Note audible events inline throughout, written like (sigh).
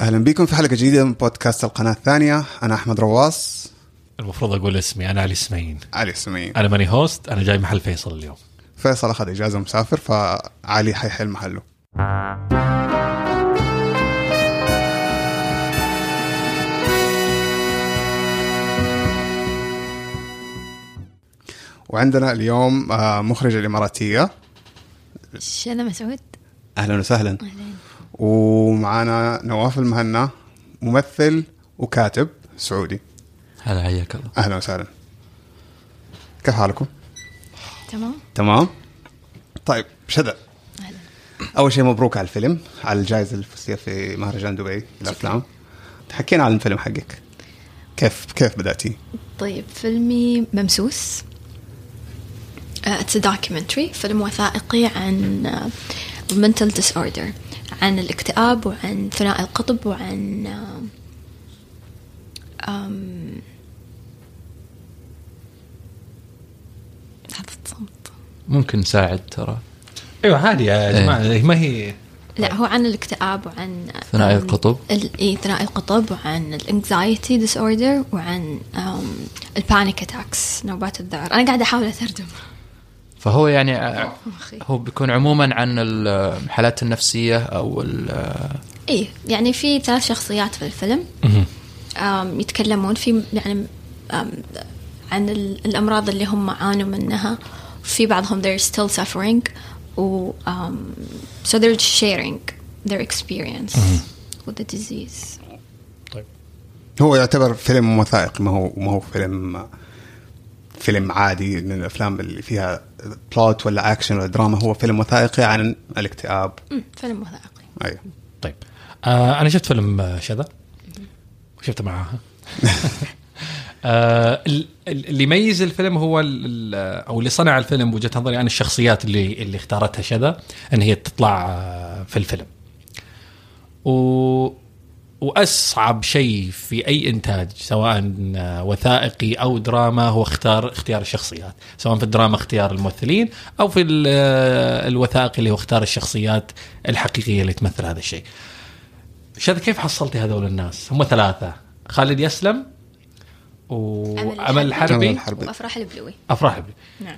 أهلا بكم في حلقة جديدة من بودكاست القناة الثانية. أنا أحمد رواص المفروض أقول اسمي أنا علي سمين. علي سمين. أنا ماني هوست أنا جاي محل فيصل اليوم. فيصل أخذ إجازة مسافر فعلي حيحل محله. وعندنا اليوم آه، مخرجة الإماراتية. شذا مسعود؟ أهلا وسهلا. ومعانا نواف المهنا ممثل وكاتب سعودي. هلا حياك الله. أهلا وسهلا. كيف حالكم؟ تمام. تمام؟ طيب شذا أهلا. أول شيء مبروك على الفيلم على الجائزة اللي فزتيها في مهرجان دبي للأفلام حكينا عن الفيلم حقك. كيف كيف بدأتي؟ طيب فيلمي ممسوس. It's documentary فيلم وثائقي عن mental disorder عن الاكتئاب وعن ثنائي القطب وعن أم هذا الصمت ممكن نساعد ترى أيوه عادي يا إيه. جماعة هي ما هي لا هو عن الاكتئاب وعن ثنائي القطب. ال- اي ثنائي القطب وعن ال anxiety disorder وعن ال panic attacks نوبات الذعر أنا قاعدة أحاول أترجم فهو يعني. هو بيكون عموما عن الحالات النفسية أو ال- اي يعني في ثلاث شخصيات في الفيلم. يتكلمون في يعني عن ال- الأمراض اللي هم عانوا منها. في بعضهم they're still suffering و um, so they're sharing their experience with the disease. طيب. هو يعتبر فيلم وثائقي ما هو ما هو فيلم فيلم عادي من الأفلام اللي فيها plot ولا اكشن ولا دراما هو فيلم وثائقي عن الاكتئاب. فيلم وثائقي. أيوه. طيب. آه أنا شفت فيلم آه، شذا. وشفته معاها (laughs) آه ال- ال- اللي يميز الفيلم هو ال- ال- أو اللي صنع الفيلم بوجهه نظري عن الشخصيات اللي اللي اختارتها شذا إن هي تطلع آه، في الفيلم. و وأصعب شيء في أي إنتاج سواء آه، وثائقي أو دراما هو اختار اختيار الشخصيات، سواء في الدراما اختيار الممثلين أو في ال- آه، الوثائقي اللي هو اختار الشخصيات الحقيقية اللي تمثل هذا الشيء. شذا كيف حصلتي هذول الناس؟ هم ثلاثة خالد يسلم وامل أمل الحربي الحربي. وأفراح البلوي أفراح الحربي. نعم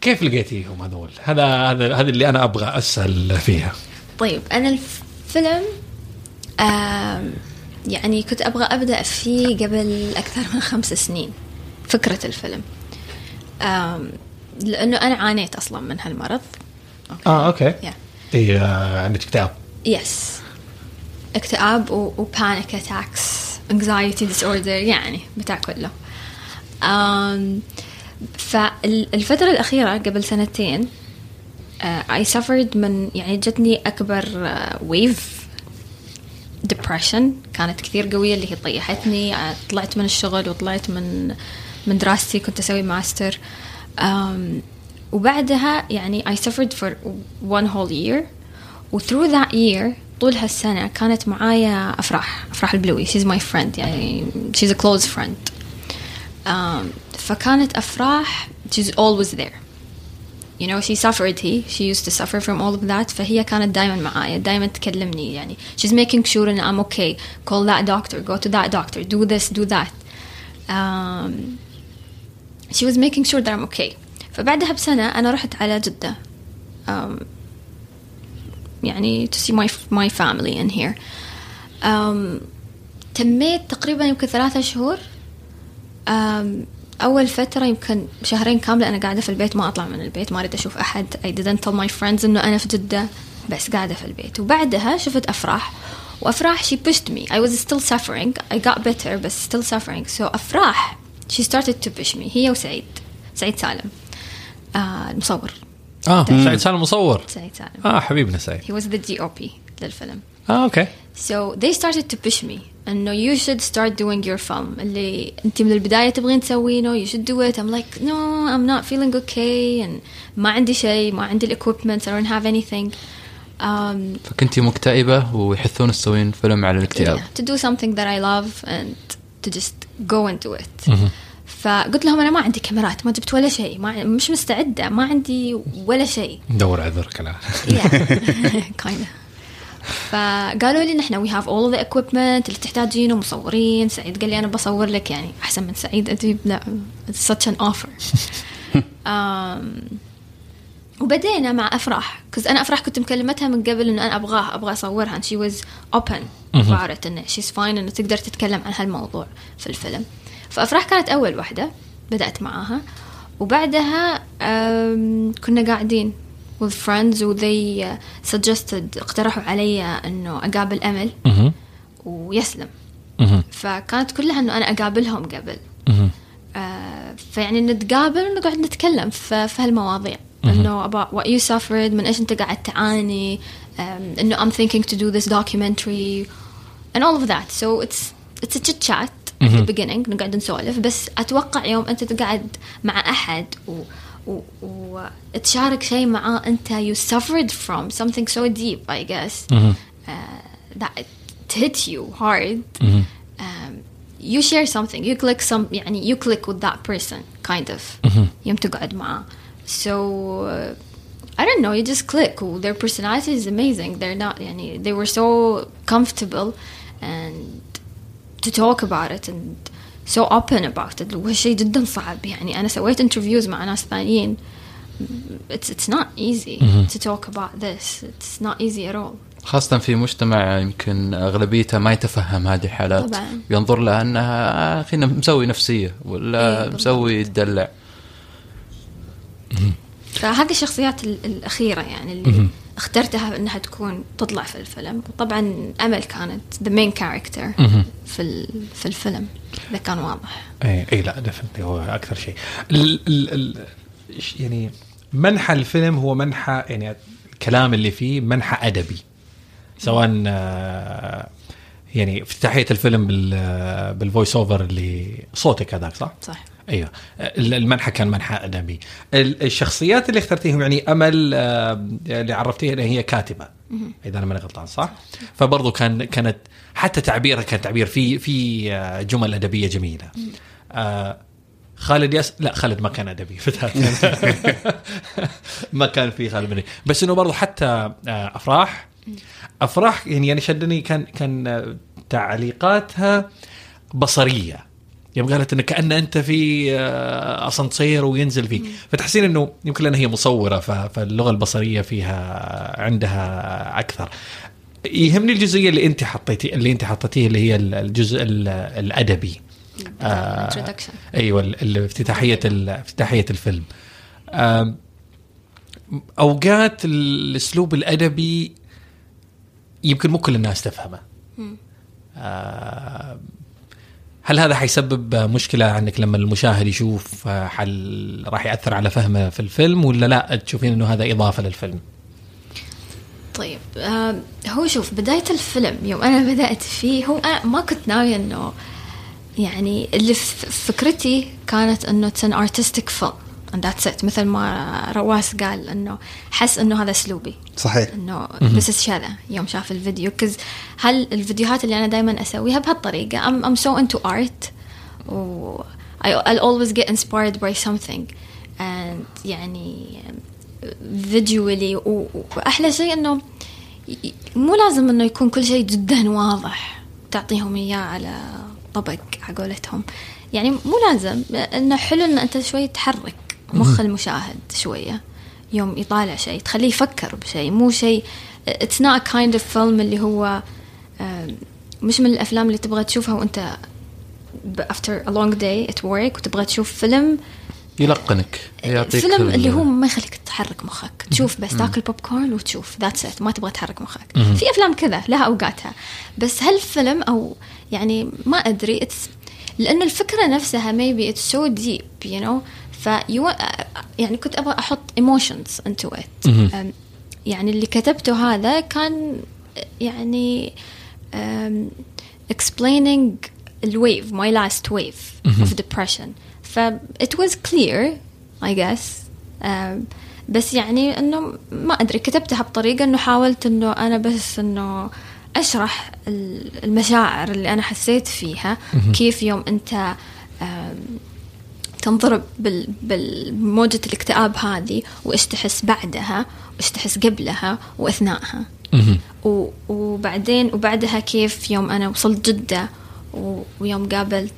كيف لقيتيهم هذول؟ هذا هذا هذا اللي أنا أبغى أسأل فيها. طيب أنا الفيلم يعني كنت أبغى أبدأ فيه قبل أكثر من خمس سنين فكرة الفيلم. آم، لأنه أنا عانيت أصلا من هالمرض. آه okay. يا إي آه، عندك اكتئاب. yes اكتئاب و panic attacks anxiety disorder يعني بتاع كله. um, فالفترة الأخيرة قبل سنتين I suffered من يعني جتني أكبر wave depression كانت كثير قوية اللي هي طيحتني طلعت من الشغل وطلعت من من دراستي كنت أسوي ماستر وبعدها يعني I suffered for one whole year. و through that year طول هالسنة كانت معايا أفراح أفراح البلوي. She's my friend يعني she's a close friend. um, فكانت أفراح she's always there. you know she suffered he she used to suffer from all of that فهي كانت دائما معايا دائما تكلمني يعني she's making sure ان I'm okay call that doctor go to that doctor do this do that um, she was making sure that I'm okay فبعدها بسنة أنا رحت على جدة um, يعني to see my my family in here um, تميت تقريبا يمكن ثلاثة شهور um, أول فترة يمكن شهرين كاملة أنا قاعدة في البيت ما أطلع من البيت ما أريد أشوف أحد. I didn't tell my friends إنه أنا في جدة بس قاعدة في البيت. وبعدها شفت أفراح وأفراح she pushed me. I was still suffering. I got better but still suffering. So أفراح she started to push me. هي وسعيد. سعيد سالم. آه المصور. آه سعيد سالم مصور. سعيد سالم. آه حبيبنا سعيد. he was the DOP للفيلم. اه اوكي. So they started to push me انه you should start doing your film اللي انت من البداية تبغين تسوينه you should do it I'm like no I'm not feeling okay and ما عندي شيء ما عندي equipment I don't have anything um, فكنتي مكتئبه ويحثون تسوين فيلم على الاكتئاب yeah, to do something that I love and to just go and do it فقلت لهم انا ما عندي كاميرات ما جبت ولا شيء ما مش مستعده ما عندي ولا شيء ندور عذرك الان (laughs) yeah kind of (laughs) فقالوا لي نحن وي هاف اول ذا equipment اللي تحتاجينه مصورين سعيد. قال لي أنا بصور لك يعني أحسن من سعيد اديب لا such an offer. (laughs) um, وبدينا مع أفراح كز أنا أفراح كنت مكلمتها من قبل إنه أنا أبغاها أبغى أصورها was open about it إنه she's fine إنه تقدر تتكلم عن هالموضوع في الفيلم. فأفراح كانت أول واحدة بدأت معاها. وبعدها كنا قاعدين with friends و they suggested اقترحوا علي إنه أقابل أمل مهم. ويسلم مهم. فكانت كلها إنه أنا أقابلهم قبل مهم. آه، فيعني نتقابل ونقعد نتكلم في, في هالمواضيع إنه about what you suffered من إيش أنت قاعد تعاني um, إنه I'm thinking to do this documentary and all of that so it's it's a chit chat at the beginning نقعد نسولف بس أتوقع يوم أنت تقعد مع أحد و و وتشارك شيء معاه انت you suffered from something so deep I guess uh, that it hit you hard um, you share something you click some يعني you click with that person kind of يوم تقعد معاه so uh, I don't know you just click their personality is amazing they're not يعني they were so comfortable and to talk about it and so open about it. وهو شيء جدا صعب. يعني أنا سويت interviews مع ناس ثانيين. It's it's not easy to talk about this. It's not easy at all. خاصة في مجتمع يمكن أغلبيته ما يتفهم هذه الحالات. طبعاً. ينظر لها أنها خلينا مسوي نفسية ولا إيه،. مسوي يدلع فهذه الشخصيات ال- الأخيرة يعني اللي اخترتها إنها تكون تطلع في الفيلم. وطبعا أمل كانت the main character في في الفيلم إذا كان واضح. اي اي لا definitely هو أكثر شيء. ال ال ال يعني منحى الفيلم هو منحى يعني الكلام اللي فيه منحى أدبي. سواء آه، يعني افتتاحيه الفيلم بال بال voice over اللي صوتك هذاك صح؟ صح. أيوه. ال- المنحى كان منحى أدبي. ال- الشخصيات اللي اخترتيهم يعني أمل آه، اللي عرفتيها إن هي كاتبة. إذا أنا ماني غلطان صح؟ فبرضه كان كانت حتى تعبيرها كان تعبير في في آه، جمل أدبية جميلة. آه، خالد ياس لا خالد ما كان أدبي. (laughs) ما كان في خالد بني. بس إنه برضه حتى أفراح. أفراح يعني أنا شدني كان كان تعليقاتها بصرية. يوم قالت إنه كأن أنت في آه، أسانسير وينزل فيك فتحسين إنه يمكن لأن هي مصورة فاللغة البصرية فيها عندها أكثر. يهمني الجزئية اللي أنت حطيتي اللي أنت حطيتيه اللي هي الجزء ال- الأدبي. آه،. أيوه ال- ال- افتتاحية ال- افتتاحية الفيلم. آم، أوقات الأسلوب الأدبي يمكن مو كل الناس تفهمه. آه، هل هذا حيسبب مشكلة عندك لما المشاهد يشوف آه، هل راح يأثر على فهمه في الفيلم ولا لا تشوفين إنه هذا إضافة للفيلم؟ طيب آم، هو شوف بداية الفيلم يوم أنا بدأت فيه هو أنا ما كنت ناوية إنه يعني اللي فكرتي كانت إنه it's an artistic film and that's it. مثل ما رواس قال إنه حس إنه هذا أسلوبي. صحيح. إنه is كذا يوم شاف الفيديو. كز هل الفيديوهات اللي أنا دائما أسويها بهالطريقة. I'm, I'm so into art. و I'll always get inspired by something. And يعني فيديولي واحلى شيء إنه مو لازم إنه يكون كل شيء جدا واضح. تعطيهم إياه على طبق على قولتهم. يعني مو لازم. إنه حلو إن أنت شوي تحرك. مخ المشاهد شوية. يوم يطالع شيء تخليه يفكر بشيء. مو شيء not a kind of film اللي هو مش من الأفلام اللي تبغى تشوفها وأنت after a long day at work وتبغى تشوف فيلم. يلقنك يعطيك فيلم ال- اللي هو ما يخليك تحرك مخك. تشوف بس تاكل بوب كورن وتشوف. that's it ما تبغى تحرك مخك. في أفلام كذا لها أوقاتها. بس هالفيلم أو يعني ما أدري it's لأن الفكرة نفسها maybe it's so deep you know. ف يعني كنت أبغى أحط into it. أم، يعني اللي كتبته هذا كان يعني explaining الويف my last wave of depression. ف it was clear I guess. um, بس يعني إنه ما أدري كتبتها بطريقة إنه حاولت إنه أنا بس إنه أشرح ال- المشاعر اللي أنا حسيت فيها كيف يوم أنت تنضرب بال... بالموجة الاكتئاب هذه وإيش تحس بعدها وإيش تحس قبلها وأثناءها وبعدين وبعدها كيف يوم أنا وصلت جدة و- ويوم قابلت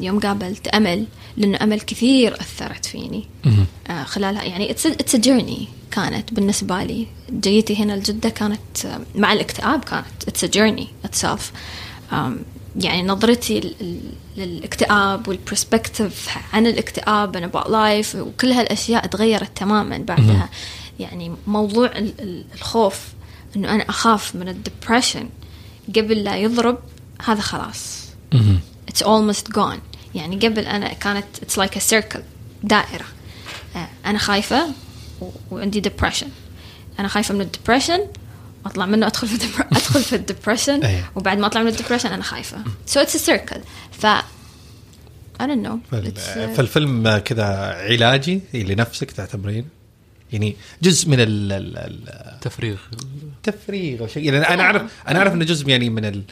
يوم قابلت أمل لأنه أمل كثير أثرت فيني. آه، خلالها يعني it's journey كانت بالنسبة لي. جيتي هنا لجدة كانت مع الاكتئاب كانت it's journey itself يعني نظرتي للاكتئاب وال perspective عن الاكتئاب and about life وكل هالأشياء تغيرت تماما بعدها. يعني موضوع ال- ال- الخوف إنه أنا أخاف من ال depression قبل لا يضرب هذا خلاص. it's almost gone. يعني قبل أنا كانت it's like a circle دائرة. آه، أنا خايفة و- وعندي depression. أنا خايفة من ال depression أطلع منه أدخل في ال depre... (laughs) أدخل في ال depression إيه. وبعد ما أطلع من أنا خايفة. so it's a circle. ف I don't know. فال- It's, uh, فالفيلم كذا علاجي لنفسك تعتبرين؟ يعني جزء من ال- ال- ال- تفريغ. التفريغ أو شيء. يعني أنا اعرف أنا أعرف إنه جزء يعني من ال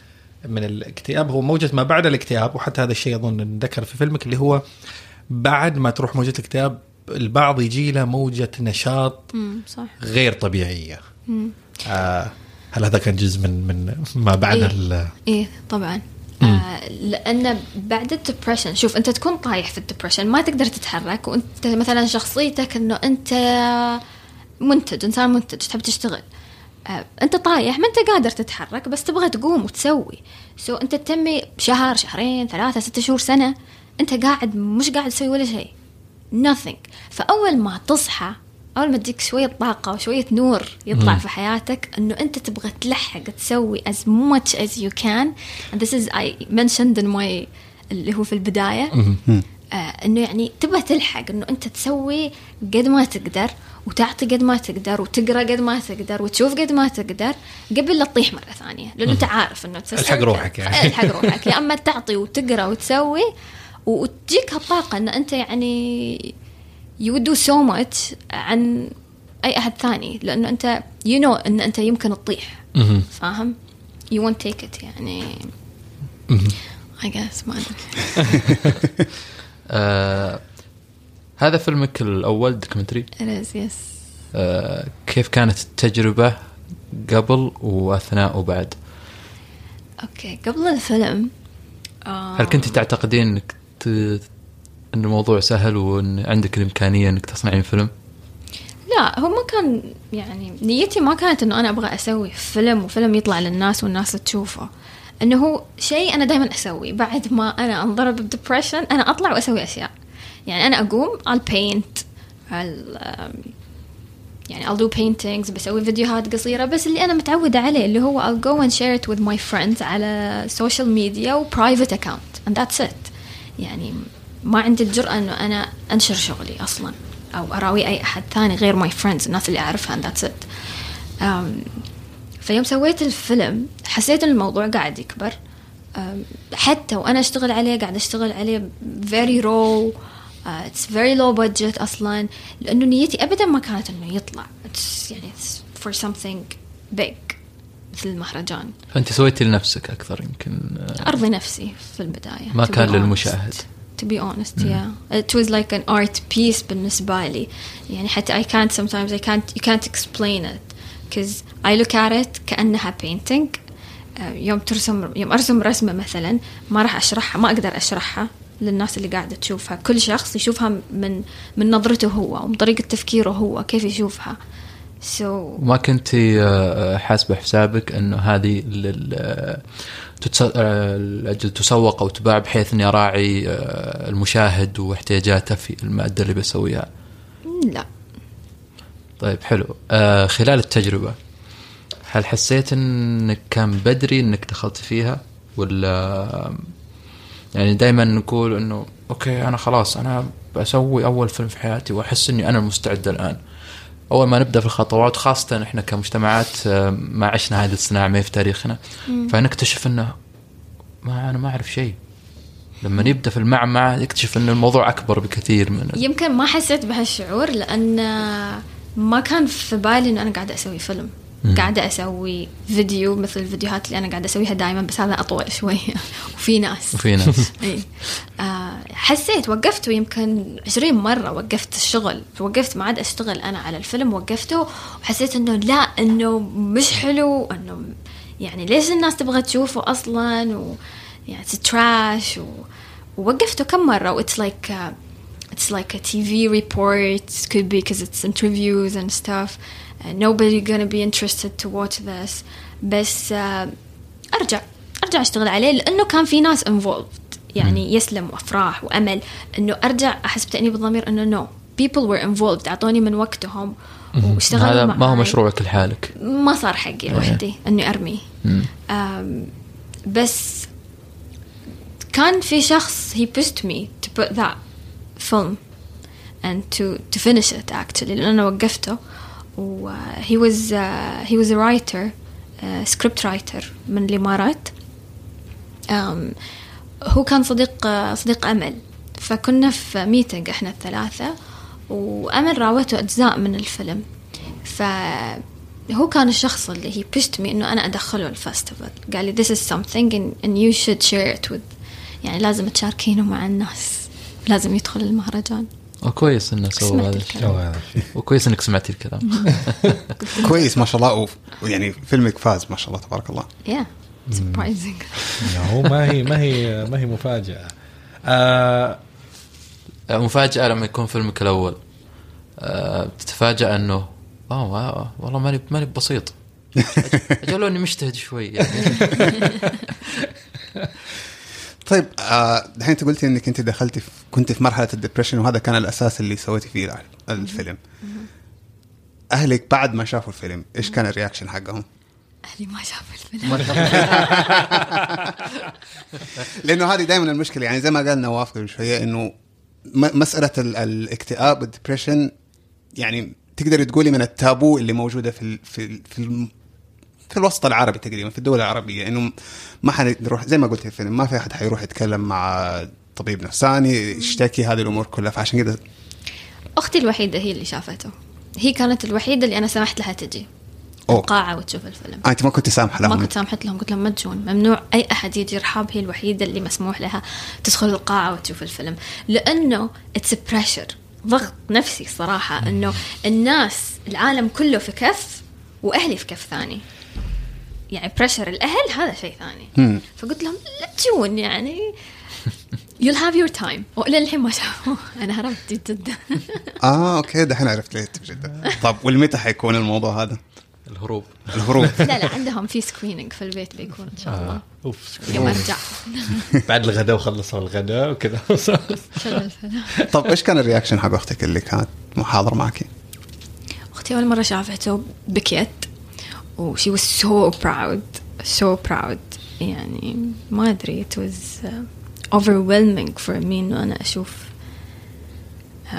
من الاكتئاب. هو موجة ما بعد الاكتئاب وحتى هذا الشيء أظن انذكر في فيلمك اللي هو بعد ما تروح موجة الاكتئاب البعض يجي له موجة نشاط مم، صح. غير طبيعية. آه هل هذا كان جزء من من ما بعد إيه. ال- إيه طبعا. آه لأن بعد ال depression شوف أنت تكون طايح في ال depression ما تقدر تتحرك وأنت مثلا شخصيتك إنه أنت منتج إنسان منتج تحب تشتغل. آه أنت طايح ما أنت قادر تتحرك بس تبغى تقوم وتسوي. so أنت تتمي شهر شهرين ثلاثة ستة شهور سنة أنت قاعد مش قاعد تسوي ولا شيء. Nothing. فأول ما تصحى أول ما تجيك شوية طاقة وشوية نور يطلع مم. في حياتك إنه أنت تبغى تلحق تسوي as much as you can. And this is I mentioned in my اللي هو في البداية. آه إنه يعني تبغى تلحق إنه أنت تسوي قد ما تقدر وتعطي قد ما تقدر وتقرأ قد ما تقدر وتشوف قد ما تقدر قبل لا تطيح مرة ثانية. لأنه أنت عارف إنه الحق روحك يعني. (laughs) الحق روحك. يا أما (laughs) تعطي وتقرأ وتسوي وتجيك هالطاقة إن أنت يعني you would do so much عن أي أحد ثاني لأنه أنت you know إن أنت يمكن تطيح. فاهم you won't take it يعني. I guess ما أدري (laughs) آه هذا فيلمك الأول دوكيومنتري it is yes آه كيف كانت التجربة قبل وأثناء وبعد okay قبل الفيلم آه، هل كنت تعتقدين إنك. إن الموضوع سهل وإن عندك الإمكانية إنك تصنعين فيلم؟ لا هو ما كان يعني نيتي ما كانت إنه أنا أبغى أسوي فيلم وفيلم يطلع للناس والناس تشوفه. إنه هو شيء أنا دائما أسويه. بعد ما أنا انضرب ب depression أنا أطلع وأسوي أشياء. يعني أنا أقوم I'll paint I'll um, يعني I'll do paintings بسوي فيديوهات قصيرة. بس اللي أنا متعودة عليه اللي هو I'll go and share it with my friends على social media و private account. And that's it. يعني ما عندي الجرأة إنه أنا أنشر شغلي أصلا أو أراوي أي أحد ثاني غير my friends الناس اللي أعرفها and that's it um, فيوم سويت الفيلم حسيت إن الموضوع قاعد يكبر um, حتى وأنا أشتغل عليه قاعد أشتغل عليه very raw uh, it's very low budget أصلا لأنه نيتي ابدا ما كانت إنه يطلع it's يعني it's for something big مثل المهرجان فأنت سويتي لنفسك أكثر يمكن آه، أرضي نفسي في البداية ما كان. للمشاهد. To be honest yeah. It was like an art piece بالنسبة لي يعني حتى I can't sometimes I can't you can't explain it. Because I look at it كأنها painting. آه، يوم ترسم يوم أرسم رسمة مثلا ما راح أشرحها ما أقدر أشرحها للناس اللي قاعدة تشوفها. كل شخص يشوفها من من نظرته هو ومن طريقة تفكيره هو كيف يشوفها. So وما كنت آه، حاسبة حسابك انه هذه لل آه، آه، تسوق أو تباع بحيث إني أراعي آه، المشاهد واحتياجاته في المادة اللي بسويها. لا. طيب حلو. آه خلال التجربة هل حسيت إنك كان بدري إنك دخلت فيها؟ ولا يعني دائما نقول إنه أوكي أنا خلاص أنا بسوي أول فيلم في حياتي وأحس إني أنا مستعد الآن. أول ما نبدأ في الخطوات خاصة إحنا كمجتمعات آه، ما عشنا هذه الصناعة ما في تاريخنا. فنكتشف إنه ما أنا ما أعرف شيء. لما يبدأ في المعمعة يكتشف ان الموضوع أكبر بكثير من يمكن ما حسيت بهالشعور لأن ما كان في بالي إنه أنا قاعدة أسوي فيلم. قاعدة أسوي فيديو مثل الفيديوهات اللي أنا قاعدة أسويها دائما بس هذا أطول (laughs) شوية وفي ناس. وفي ناس. (laughs) آه حسيت وقفته يمكن 20 مرة وقفت الشغل. وقفت ما عاد أشتغل أنا على الفيلم وقفته. وحسيت إنه لا إنه مش حلو. إنه يعني ليش الناس تبغى تشوفه أصلا؟ و يعني تراش و... ووقفته كم مرة. و it's like uh, it's like a TV report. It could be because it's interviews and stuff. Nobody gonna be interested to watch this. بس uh, أرجع. أرجع أشتغل عليه لأنه كان في ناس involved. يعني يسلم وأفراح وأمل. إنه أرجع أحس بتأنيب الضمير إنه نو people were involved. أعطوني من وقتهم واشتغلوا هذا ما هو. مشروعك لحالك. ما صار حقي لوحدي إني أرمي. بس كان في شخص he pushed me to put that film and to to finish it actually لأن أنا وقفته. و uh, he was uh, he was a uh, من الإمارات. أم، هو كان صديق صديق أمل. فكنا في meeting إحنا الثلاثة وأمل راوته أجزاء من الفيلم. فهو كان الشخص اللي هي pushed me إنه أنا أدخله ال festival قال لي this is something and, and you should share it with يعني لازم تشاركينه مع الناس. لازم يدخل المهرجان. وكويس إنه سوى سمعت هذا. الشيء. وكويس إنك سمعتي الكلام. (laughs) كويس ما شاء الله. ويعني فيلمك فاز ما شاء الله تبارك الله. Yeah. surprising. (laughs) هو ما هي ما هي ما هي مفاجأة. آه مفاجأة لما يكون فيلمك الأول. آه، تتفاجأ أوه واو، والله ماني ماني بسيط. (laughs) أجل لو إني مجتهد شوي يعني. طيب آه، دحين انت قلتي انك انت دخلتي في كنت في مرحلة ال depression وهذا كان الأساس اللي سويتي فيه الفيلم أهلك بعد ما شافوا الفيلم إيش كان ال reaction حقهم؟ أهلي ما شافوا الفيلم (laughs) لأنه هذه دائما المشكلة يعني زي ما قال نواف قبل شوية إنه م- مسألة ال- الاكتئاب وال depression يعني تقدري تقولي من التابو اللي موجودة في في في, في الوسط العربي تقريبا في الدول العربية إنه ما حنروح زي ما قلت في الفيلم ما في أحد حيروح يتكلم مع طبيب نفساني يشتكي هذه الأمور كلها فعشان كذا أختي الوحيدة هي اللي شافته. هي كانت الوحيدة اللي أنا سمحت لها تجي. أوه. القاعة وتشوف الفيلم. آه أنت ما كنت سامحة لهم. ما كنت سامحت لهم قلت لهم ما تجون ممنوع أي أحد يجي رحاب هي الوحيدة اللي مسموح لها تدخل القاعة وتشوف الفيلم. لأنه it's pressure ضغط نفسي صراحة إنه الناس العالم كله في كف وأهلي في كف ثاني. يعني pressure الأهل هذا شيء ثاني. مم. فقلت لهم لا تجون يعني you'll have your time. وإلى الحين ما شافوه أنا هربت جدا. (laughs) آه okay دحين عرفت ليه في جده طب والمتى حيكون الموضوع هذا؟ الهروب. الهروب. (laughs) لا لا عندهم في screening في البيت بيكون إن شاء الله. آه. أوف يوم أرجع. (laughs) بعد الغداء وخلصوا الغداء وكذا. طب إيش كان الرياكشن حق أختك اللي كانت محاضرة معك؟ أختي أول مرة شافته بكيت. و she was so proud so proud يعني ما ادري it was uh, overwhelming for me انه انا اشوف uh,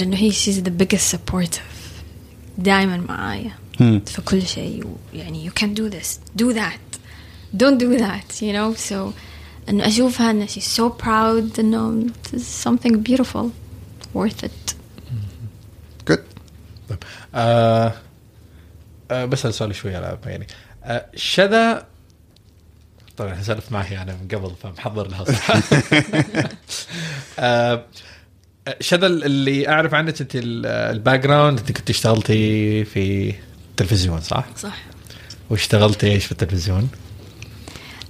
لانه هي she's the biggest supportive دائما معايا مم. في كل شيء يعني you can do this do that don't do that you know so انه اشوفها انه she's so proud انه this is something beautiful worth it جود طيب آه آه بسأل سؤال شوي على يعني. آه شذا طبعا سالفت معي أنا من قبل فمحضر لها صح شذا اللي أعرف عنك أنت ال- ال background أنت كنت اشتغلتي في التلفزيون صح؟ صح. واشتغلتي إيش في التلفزيون؟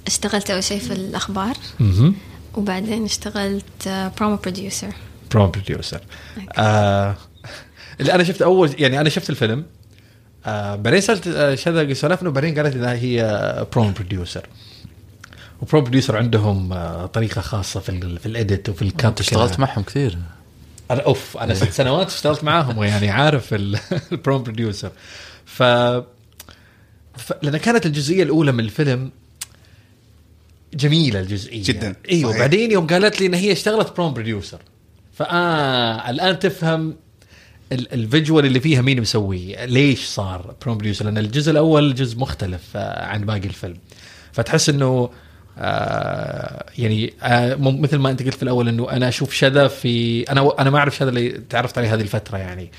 اشتغلت أول شيء في الأخبار. أها وبعدين اشتغلت promo producer promo producer آه اللي أنا شفت اول يعني أنا شفت الفيلم بعدين سألت آه شذا سولفنا وبعدين قالت إنها هي promo producer و promo producer عندهم آه طريقة خاصة في ال في ال edit وفي ال cut اشتغلت معهم كثير. أنا أوف أنا ست سنوات اشتغلت معاهم ويعني عارف ال promo producer (laughs) ف... ف لأن كانت الجزئية الأولى من الفيلم جميلة الجزئية. جداً. أيوه صحيح. بعدين يوم قالت لي إن هي اشتغلت promo producer فآه الآن تفهم ال visual اللي فيها مين مسويه ليش صار promo producer لأن الجزء الأول جزء مختلف آه، عن باقي الفيلم. فتحس إنه آه يعني آه مثل ما أنت قلت في الأول إنه أنا أشوف شذا في أنا أنا ما أعرف شذا اللي تعرفت عليه هذه الفترة يعني.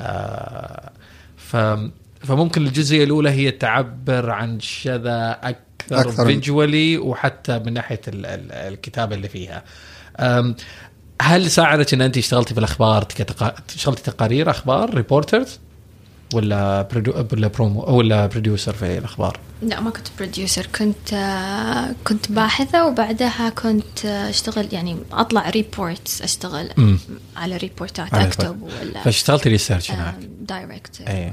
آه ف فممكن الجزئيه الأولى هي تعبر عن شذا أكثر, أكثر. visually وحتى من ناحية ال ال الكتابة اللي فيها. هل ساعدك إن أنت اشتغلتي في الأخبار. اشتغلتي تقارير أخبار reporters ولا produ... ولا برومو ولا producer في الأخبار؟ لا ما كنت producer كنت كنت باحثة وبعدها كنت أشتغل يعني أطلع reports أشتغل مم. على ريبورتات على أكتب ولا فاشتغلتي ريسيرش هناك دايركت. اي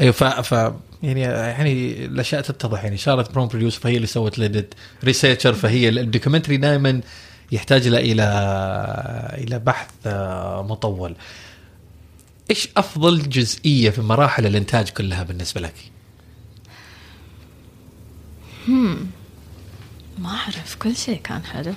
أيوه ف... ف يعني يعني الأشياء تتضح يعني شارت بروم بروديوسر فهي اللي سوت ليدت ريسيرشر فهي الدوكيومنتري دائما يحتاج إلى إلى بحث آه، مطول إيش أفضل جزئية في مراحل الإنتاج كلها بالنسبة لك؟ ما أعرف كل شيء كان حلو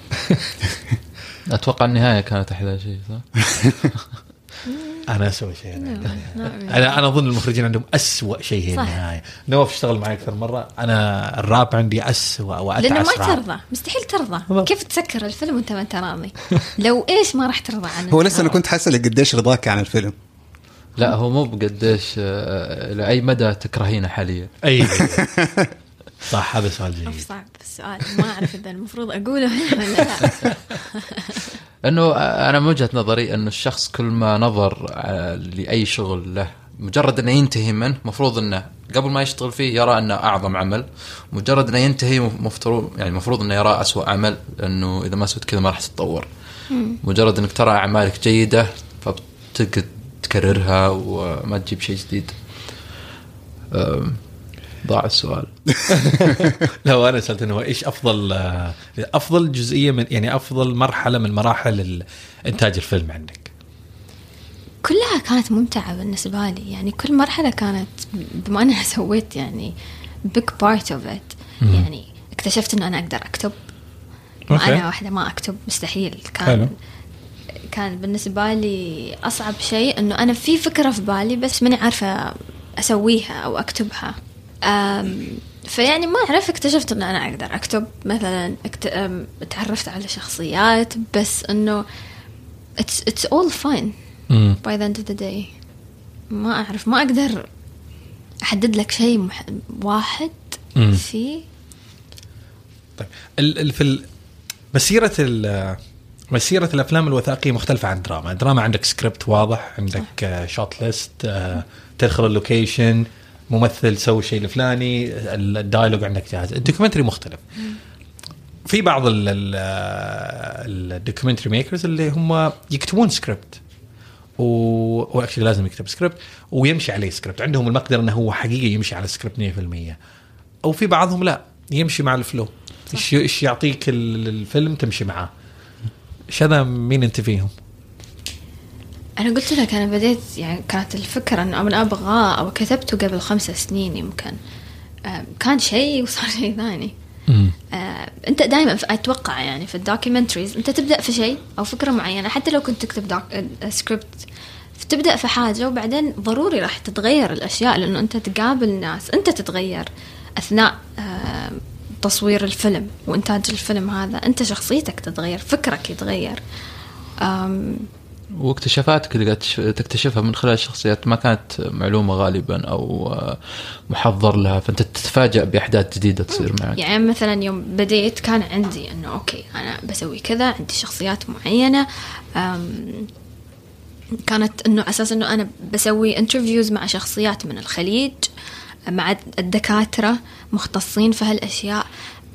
(laughs) أتوقع النهاية كانت أحلى شيء صح؟ (laughs) أنا اسوء شيء really. (laughs) أنا أنا أظن المخرجين عندهم أسوأ شيء هي صح. النهايه نواف اشتغل معي أكثر مرة. أنا الراب عندي أسوأ وأتعس لأنه ما راب. ترضى مستحيل ترضى. كيف تسكر الفيلم وأنت ما أنت راضي؟ لو إيش ما راح ترضى عنه؟ هو لسه أنا كنت حاسس قديش رضاك عن الفيلم. لا هو مو بقديش آه، لأي مدى تكرهينه حاليا. أي. (laughs) صح هذا سؤال جيد. صعب السؤال. ما أعرف إذا المفروض أقوله. ولا (laughs) لا. إنه أنا من وجهة نظري إنه الشخص كل ما نظر لأي شغل له مجرد إنه ينتهي منه مفروض إنه قبل ما يشتغل فيه يرى إنه أعظم عمل. مجرد إنه ينتهي مفترض يعني المفروض إنه يرى اسوء عمل انه إذا ما سويت كذا ما راح تتطور. مجرد إنك ترى أعمالك جيدة فبتقعد تكررها وما تجيب شيء جديد. ضاع السؤال. (laughs) لو أنا سألت إنه إيش أفضل آه، أفضل جزئية من يعني أفضل مرحلة من مراحل إنتاج الفيلم عندك؟ كلها كانت ممتعة بالنسبة لي. يعني كل مرحلة كانت بما أنها سويت يعني big part of it يعني اكتشفت أنه أنا أقدر أكتب. أوكي. وأنا واحدة ما أكتب مستحيل. كان حلو. كان بالنسبة لي أصعب شيء أنه أنا في فكرة في بالي بس ماني عارفة أسويها أو أكتبها. أم فيعني ما أعرف اكتشفت أنه أنا أقدر أكتب مثلا اكت... أم، تعرفت على شخصيات بس أنه it's, it's all fun مم. by the end of the day ما أعرف ما أقدر أحدد لك شيء مح... واحد مم. فيه طيب ال ال في ال- مسيرة ال مسيرة الأفلام الوثائقية مختلفة عن الدراما، الدراما عندك سكريبت واضح، عندك shot list، تدخل ال location، ممثل سوي الشيء الفلاني، ال dialogue عندك جاهز، ال documentary مختلف. في بعض ال documentary makers اللي هم يكتبون سكريبت و actually لازم يكتب سكريبت ويمشي عليه سكريبت عندهم المقدرة إنه هو حقيقي يمشي على السكريبت 100% أو في بعضهم لا يمشي مع ال flow إيش يعطيك ال- الفيلم تمشي معاه. إيش هذا مين أنت فيهم؟ أنا قلت لك أنا بديت يعني كانت الفكرة إنه أنا أبغاه أو كتبته قبل خمس سنين يمكن. كان شيء وصار شيء ثاني. آه، أنت دائما أتوقع يعني في ال documentaries أنت تبدأ في شيء أو فكرة معينة حتى لو كنت تكتب دوك... آه، سكريبت تبدا في حاجة وبعدين ضروري راح تتغير الأشياء لأنه أنت تقابل ناس أنت تتغير أثناء آه، تصوير الفيلم وإنتاج الفيلم هذا أنت شخصيتك تتغير فكرك يتغير. واكتشافاتك اللي قاعد تش- تكتشفها من خلال الشخصيات ما كانت معلومة غالبا أو آه، محضر لها فأنت تتفاجأ بأحداث جديدة تصير معك. يعني مثلا يوم بديت كان عندي إنه okay أنا بسوي كذا عندي شخصيات معينة كانت إنه أساس إنه أنا بسوي interviews مع شخصيات من الخليج مع الدكاترة مختصين في هالأشياء.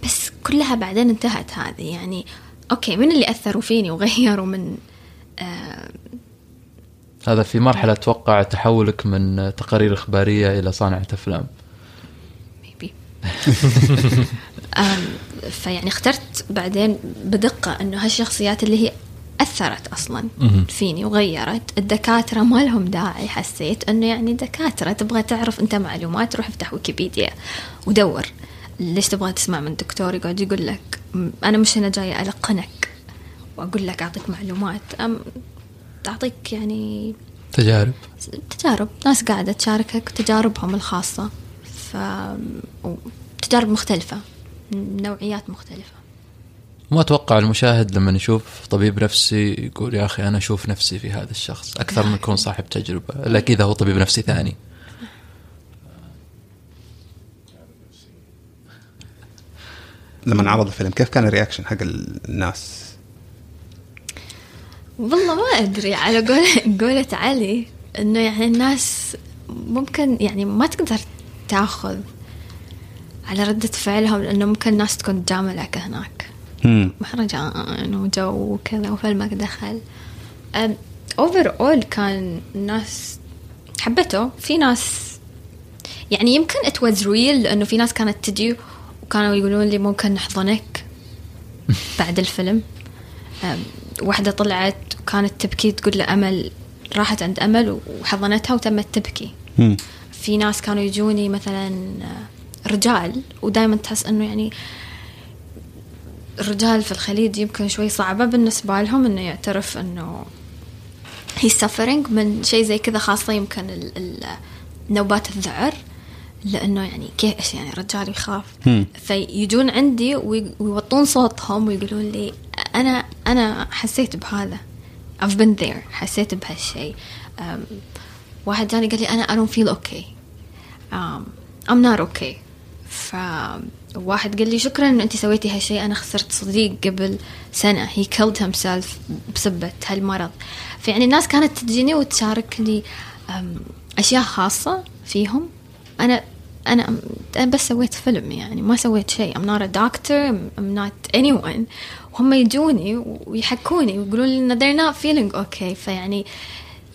بس كلها بعدين انتهت هذه يعني أوكي من اللي أثروا فيني وغيروا من هذا في مرحلة أتوقع تحولك من تقارير إخبارية إلى صانعه أفلام. Maybe. (laughs) أم، فيعني اخترت بعدين بدقة إنه هالشخصيات اللي هي أثرت أصلا فيني وغيرت الدكاترة ما لهم داعي حسيت إنه يعني دكاترة تبغى تعرف أنت معلومات روح افتح ويكيبيديا ودور. ليش تبغى تسمع من دكتور يقعد يقول لك أنا مش هنا جاية ألقنك. وأقول لك أعطيك معلومات. أم أعطيك يعني تجارب. تجارب. ناس قاعدة تشاركك تجاربهم الخاصة. ف تجارب مختلفة. نوعيات مختلفة. ما أتوقع المشاهد لما يشوف طبيب نفسي يقول يا أخي أنا أشوف نفسي في هذا الشخص. أكثر من يكون صاحب تجربة. الا إذا هو طبيب نفسي ثاني. لما عرض الفيلم كيف كان ال reaction حق الناس؟ والله ما أدري على قولة قولة علي إنه يعني الناس ممكن يعني ما تقدر تأخذ على ردة فعلهم لأنه ممكن الناس تكون جاملك هناك. مهرجان وجو وكذا وفيلمك دخل. overall كان الناس حبته. في ناس يعني يمكن ات واز ريل لأنه في ناس كانت تجي وكانوا يقولون لي ممكن نحضنك (laughs) بعد الفيلم. واحدة طلعت وكانت تبكي تقول له أمل راحت عند أمل وحضنتها وتمت تبكي. في ناس كانوا يجوني مثلا آه، رجال ودائما تحس إنه يعني الرجال في الخليج يمكن شوي صعبة بالنسبة لهم إنه يعترف إنه هي suffering من شيء زي كذا خاصة يمكن ال ال نوبات الذعر لأنه يعني كيف إيش يعني رجال يخاف. فيجون عندي وي- ويوطون صوتهم ويقولون لي أنا أنا حسيت بهذا. I've been there. حسيت بهالشيء واحد جاني قال لي أنا I don't feel okay. um, I'm not okay. فواحد قال لي شكرا إنه أنت سويتي هالشيء أنا خسرت صديق قبل سنة. He killed himself بسبة هالمرض. فيعني الناس كانت تجيني وتشاركني أشياء خاصة فيهم. أنا أنا أنا بس سويت فيلم يعني ما سويت شيء. I'm not a doctor I'm- I'm not anyone. وهم يجوني ويحكوني ويقولون لي they're not feeling okay. فيعني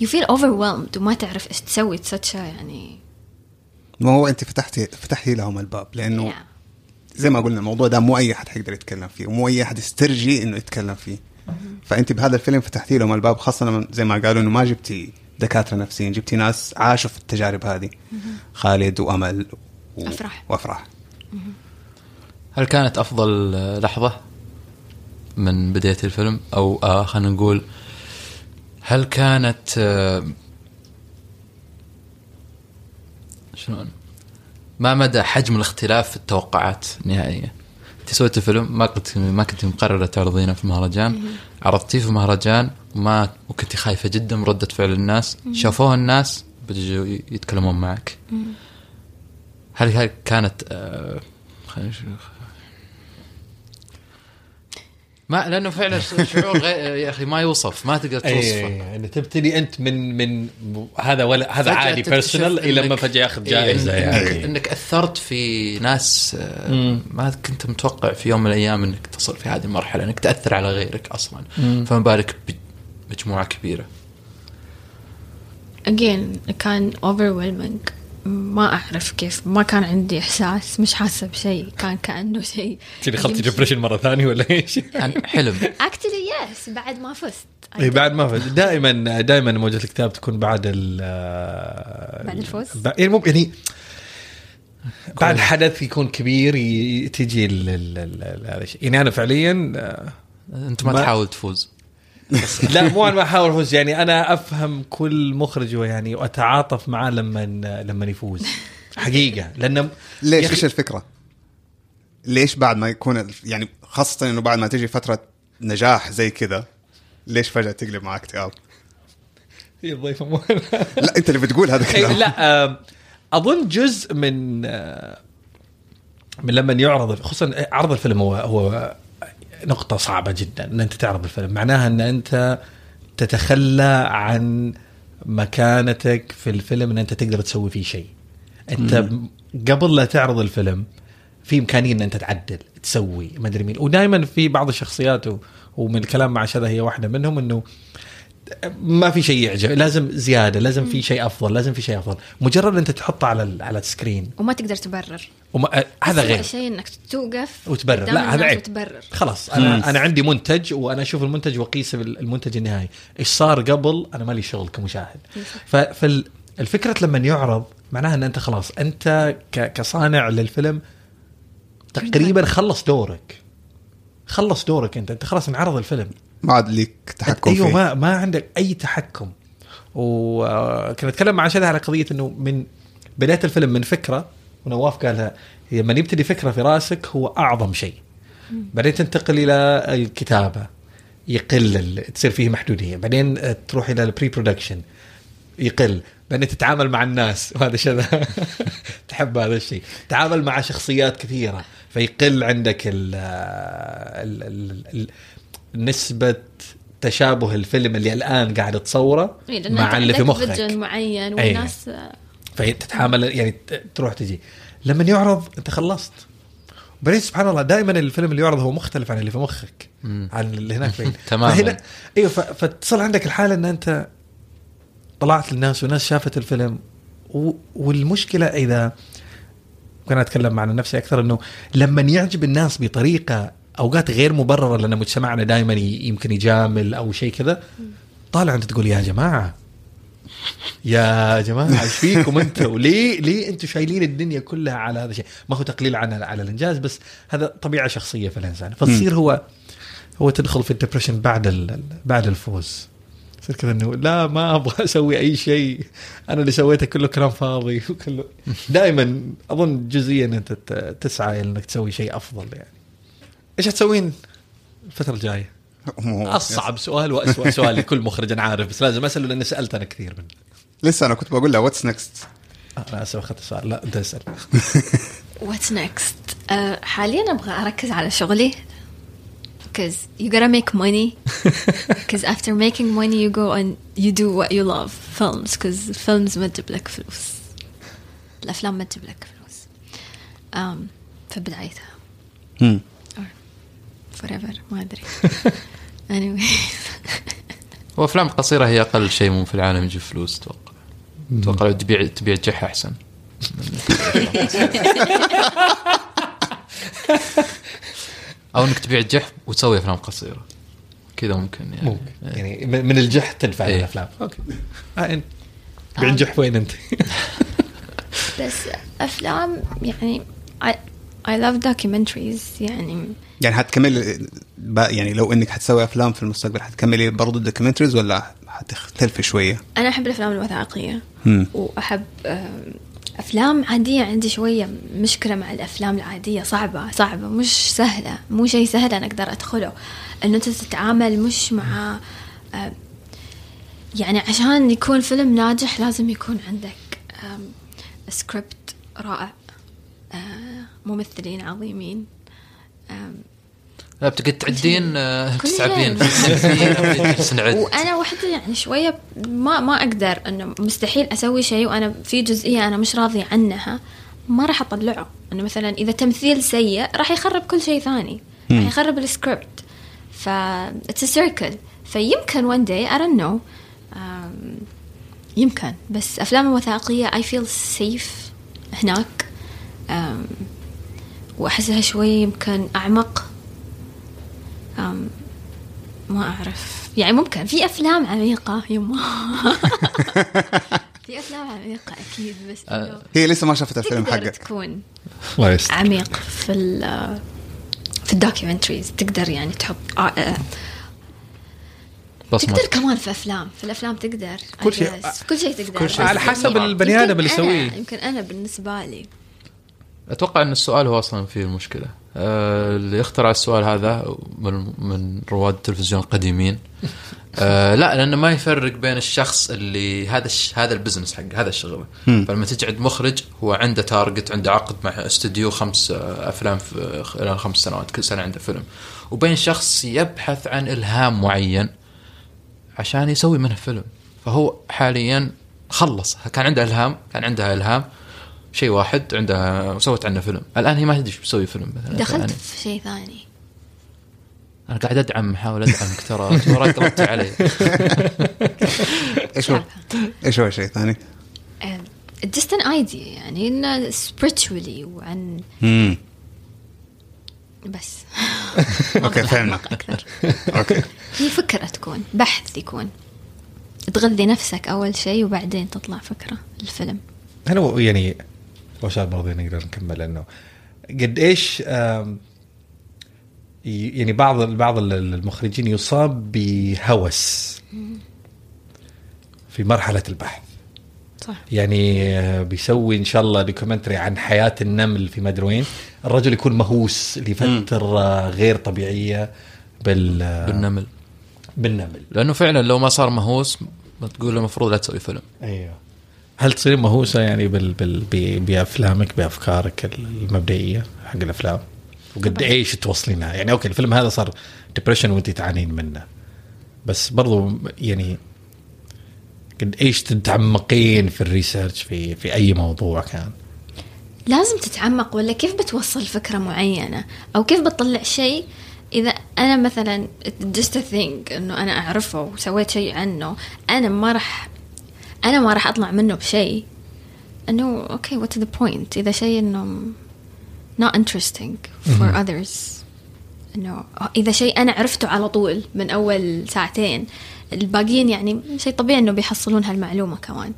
you feel overwhelmed وما تعرف إيش تسوي such يعني ما هو أنت فتحتي فتحتي لهم الباب لأنه yeah. زي ما قلنا الموضوع ده مو أي أحد حيقدر يتكلم فيه ومو أي أحد يسترجي إنه يتكلم فيه. فأنت بهذا الفيلم فتحتي لهم الباب خاصة زي ما قالوا إنه ما جبتي دكاترة نفسيين. جبتي ناس عاشوا في التجارب هذه. خالد وأمل و... أفراح. وأفراح. هل كانت أفضل لحظة من بداية الفيلم؟ أو آه خلينا نقول هل كانت آه شلون؟ ما مدى حجم الاختلاف في التوقعات النهائيه انت سويت الفيلم ما كنت ما كنت مقررة تعرضينه في مهرجان. عرضتيه في مهرجان وما وكنت خايفة جدا من ردة فعل الناس. شافوها الناس بيجوا يتكلمون معك. هل هل كانت آه خلينا نشوف ما لأنه فعلا شعور غير يا أخي ما يوصف ما تقدر توصفه. اي يعني تبتدي أنت من من هذا ولا هذا عادي personal إلى ما فجأة ياخذ إيه، جائزة إنك, يعني. إنك, إنك أثرت في ناس آه، ما كنت متوقع في يوم من الأيام إنك تصل في هذه المرحلة إنك تأثر على غيرك أصلا. فما بالك بمجموعة كبيرة. Again كان overwhelming. ما أعرف كيف ما كان عندي إحساس مش حاسة بشيء كان كأنه شيء تبي خلطي depression مرة ثانية ولا إيش؟ كان حلم. Actually yes بعد ما فزت. إي بعد ما فز دائما دائما موجة الكتاب تكون بعد ال بعد الفوز؟ يعني مو يعني بعد حدث يكون كبير تجي هذا الشيء. يعني أنا فعليا آه، أنت ما, ما- تحاول تفوز. لا مو أنا ما أحاول أفوز يعني أنا أفهم كل مخرج يعني واتعاطف معاه لما لما يفوز حقيقة لأنه ليش إيش الفكرة؟ ليش بعد ما يكون يعني خاصة إنه بعد ما تجي فترة نجاح زي كذا ليش فجأة تقلب معك اكتئاب؟ (laughs) هي الضيفه مو لا أنت اللي بتقول هذا إيه، الكلام لا أظن جزء من من لما يعرض خصوصا عرض الفيلم هو هو نقطة صعبة جدا إن أنت تعرض الفيلم. معناها إن أنت تتخلى عن مكانتك في الفيلم إن أنت تقدر تسوي فيه شيء. أنت قبل لا تعرض الفيلم في إمكانية إن أنت تعدل تسوي ما أدري مين. ودائما في بعض الشخصيات ومن الكلام مع شذا هي واحدة منهم إنه ما في شيء يعجب. لازم زيادة لازم في شيء أفضل لازم في شيء أفضل. مجرد أنت تحطه على على السكرين. وما تقدر تبرر. وما آه، هذا غير. شيء إنك توقف وتبرر. لا هذا عيب. وتبرر. خلاص أنا أنا عندي منتج وأنا أشوف المنتج وأقيس المنتج النهائي. إيش صار قبل؟ أنا مالي شغل كمشاهد. فالفكرة لما يعرض معناها إن أنت خلاص أنت ك- كصانع للفيلم تقريبا خلص دورك. خلص دورك أنت. أنت خلاص انعرض الفيلم. ما عاد ليك تحكم أيوه فيه. ما ما عندك أي تحكم. وكنا نتكلم مع شذا على قضية إنه من بداية الفيلم من فكرة ونواف قالها لما يبتدي فكرة في رأسك هو أعظم شيء. بعدين تنتقل إلى الكتابة يقل ال- تصير فيه محدودية. بعدين تروح إلى ال pre-production يقل. بعدين تتعامل مع الناس وهذا شذا. (laughs) تحب هذا الشيء. تعامل مع شخصيات كثيرة فيقل عندك ال ال ال ال نسبة تشابه الفيلم اللي الآن قاعد تصوره إيه، مع اللي في مخك. معين. والناس فتتحامل يعني تروح تجي. لما يعرض أنت خلصت. بعدين سبحان الله دائما الفيلم اللي يعرض هو مختلف عن اللي في مخك. مم. عن اللي هناك (laughs) فين تماماً. فهنا أيوه فتصل عندك الحالة إن أنت طلعت للناس والناس شافت الفيلم. و... والمشكلة إذا ممكن أتكلم عن نفسي أكثر إنه لما يعجب الناس بطريقة أوقات غير مبررة لأن مجتمعنا دائما يمكن يجامل أو شيء كذا. طالع أنت تقول يا جماعة يا جماعة إيش فيكم أنتوا؟ (laughs) ليه ليه أنتوا شايلين الدنيا كلها على هذا الشيء؟ ما هو تقليل عن على الإنجاز بس هذا طبيعة شخصية في الإنسان. فتصير هو هو تدخل في ال depression بعد بعد الفوز. يصير كذا إنه لا ما أبغى أسوي أي شيء. أنا اللي سويته كله كلام فاضي. (laughs) وكله دائما أظن جزئيا أنت تسعى إنك تسوي شيء أفضل يعني. إيش حتسوين الفترة الجاية؟ أصعب سؤال واسوء سؤال لكل مخرج أنا عارف بس لازم أسأله لأني سألت أنا كثير منه. لسه أنا كنت بقول له what's next أنا آسف أخذت السؤال. لا أنت اسأل. (laughs) what's next حاليا أبغى أركز على شغلي. Because you gotta make money. (laughs) Because after making money you go and you do what you love. Films because films ما تجيب لك فلوس. الأفلام ما تجيب لك فلوس. um, في بدايتها or forever. ما أدري. (laughs) Anyway (laughs) وافلام قصيرة هي أقل شيء مو في العالم يجيب فلوس أتوقع أتوقع لو تبيع تبيع جح أحسن. (laughs) أو إنك تبيع جح وتسوي أفلام قصيرة. كذا ممكن يعني. ممكن. يعني من من الجح تنفع إيه. الأفلام. أوكي. آه انت بينجح وين أنت؟ بس أفلام يعني I, I love documentaries. يعني يعني حتكمل يعني لو إنك حتسوي أفلام في المستقبل حتكملي برضو ال documentaries ولا حتختلفي شوية؟ أنا أحب الأفلام الوثائقية مم. وأحب أفلام عادية عندي شوية مشكلة مع الأفلام العادية صعبة صعبة مش سهلة مو شيء سهل أنا أقدر أدخله إنه أنت تتعامل مش مع يعني عشان يكون فيلم ناجح لازم يكون عندك سكريبت رائع آه، ممثلين عظيمين لا بتقعد تعدين آه، كل تسعبين شيء. جالسين (laughs) نعد وأنا وحده يعني شوية ما ما أقدر إنه مستحيل أسوي شيء وأنا في جزئية أنا مش راضية عنها ما راح أطلعه. إنه مثلا إذا تمثيل سيء راح يخرب كل شيء ثاني راح يخرب السكريبت. ف it's circle فيمكن one day I don't know. آم، يمكن. بس أفلام الوثائقية I feel safe هناك. وأحسها شوي يمكن أعمق. ما أعرف. يعني ممكن. في أفلام عميقة يما. (laughs) في أفلام عميقة أكيد بس إنه هي لسه ما شافت الفيلم تقدر حقك تكون الله عميق في ال في الدوكيومنتريز. تقدر يعني تحط آه، آه، تقدر كمان في أفلام. في الأفلام تقدر كل شيء-. كل شيء تقدر. كل شيء. على حسب البني يمكن آدم اللي أنا- يسويه. يمكن أنا بالنسبة لي. أتوقع إن السؤال هو أصلا فيه المشكلة آه، اللي اخترع السؤال هذا من من رواد التلفزيون القديمين آه لا لأنه ما يفرق بين الشخص اللي هذا الش... هذا البزنس حق هذا الشغل فلما تجعد مخرج هو عنده target عنده عقد مع استوديو خمس آه، أفلام في خلال خمس سنوات كل سنة عنده فيلم. وبين شخص يبحث عن إلهام معين عشان يسوي منه فيلم. فهو حاليا خلص كان عنده إلهام كان عندها إلهام. شيء واحد عندها وسوت عنه فيلم. الآن هي ما تدري إيش بتسوي فيلم مثلا. دخلت يعني في شيء ثاني. أنا قاعد أدعم أحاول ادعمك ترى (laughs) ترى قلبتي علي. إيش هو؟ إيش هو شيء ثاني؟ الديستن ايدي يعني إنه spiritually وعن امم بس. (laughs) أوكي فهمنا. أكثر. أوكي. هي فكرة تكون بحث يكون. تغذي نفسك أول شيء وبعدين تطلع فكرة الفيلم. هل هو يعني وشال برضه نقدر نكمل انه قد إيش يعني بعض بعض المخرجين يصاب بهوس في مرحلة البحث. صح. يعني آه، بيسوي إن شاء الله documentary عن حياة النمل في مدري وين. الرجل يكون مهووس لفترة غير طبيعية بال آه، بالنمل. بالنمل. لأنه فعلا لو ما صار مهووس ما تقول له المفروض لا تسوي فيلم. أيوه. هل تصير مهووسة يعني بال بال بأفلامك بأفكارك المبدئية حق الأفلام؟ وقد. إيش توصلينها؟ يعني أوكي الفيلم هذا صار depression وأنت تعانين منه. بس برضو يعني قد إيش تتعمقين في ال research في في أي موضوع كان؟ لازم تتعمق ولا كيف بتوصل فكرة معينة؟ أو كيف بتطلع شيء؟ إذا أنا مثلا just a thing إنه أنا أعرفه وسويت شيء عنه أنا ما راح أنا ما راح أطلع منه بشيء. إنه أوكي what's the point إذا شيء إنه not interesting for others. إنه إذا شيء أنا عرفته على طول من أول ساعتين الباقيين يعني شيء طبيعي إنه بيحصلون هالمعلومة كمان.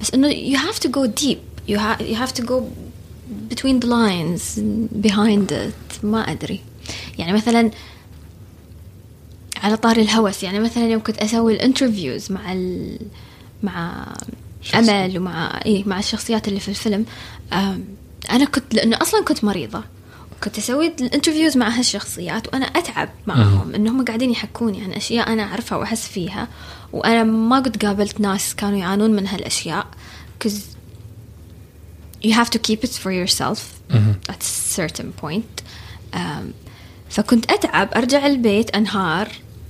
بس إنه you have to go deep. You, ha- you have to go between the lines behind it. ما أدري. يعني مثلا على طاري الهوس يعني مثلا يوم كنت أسوي ال interviews مع ال... مع أمل ومع إيه مع الشخصيات اللي في الفيلم. أنا كنت لأنه أصلا كنت مريضة. كنت أسوي ال interviews مع هالشخصيات وأنا أتعب معهم إنهم قاعدين يحكوني عن أشياء أنا أعرفها وأحس فيها. وأنا ما قد قابلت ناس كانوا يعانون من هالأشياء because you have to keep it for yourself at a certain point. um, فكنت أتعب أرجع البيت أنهار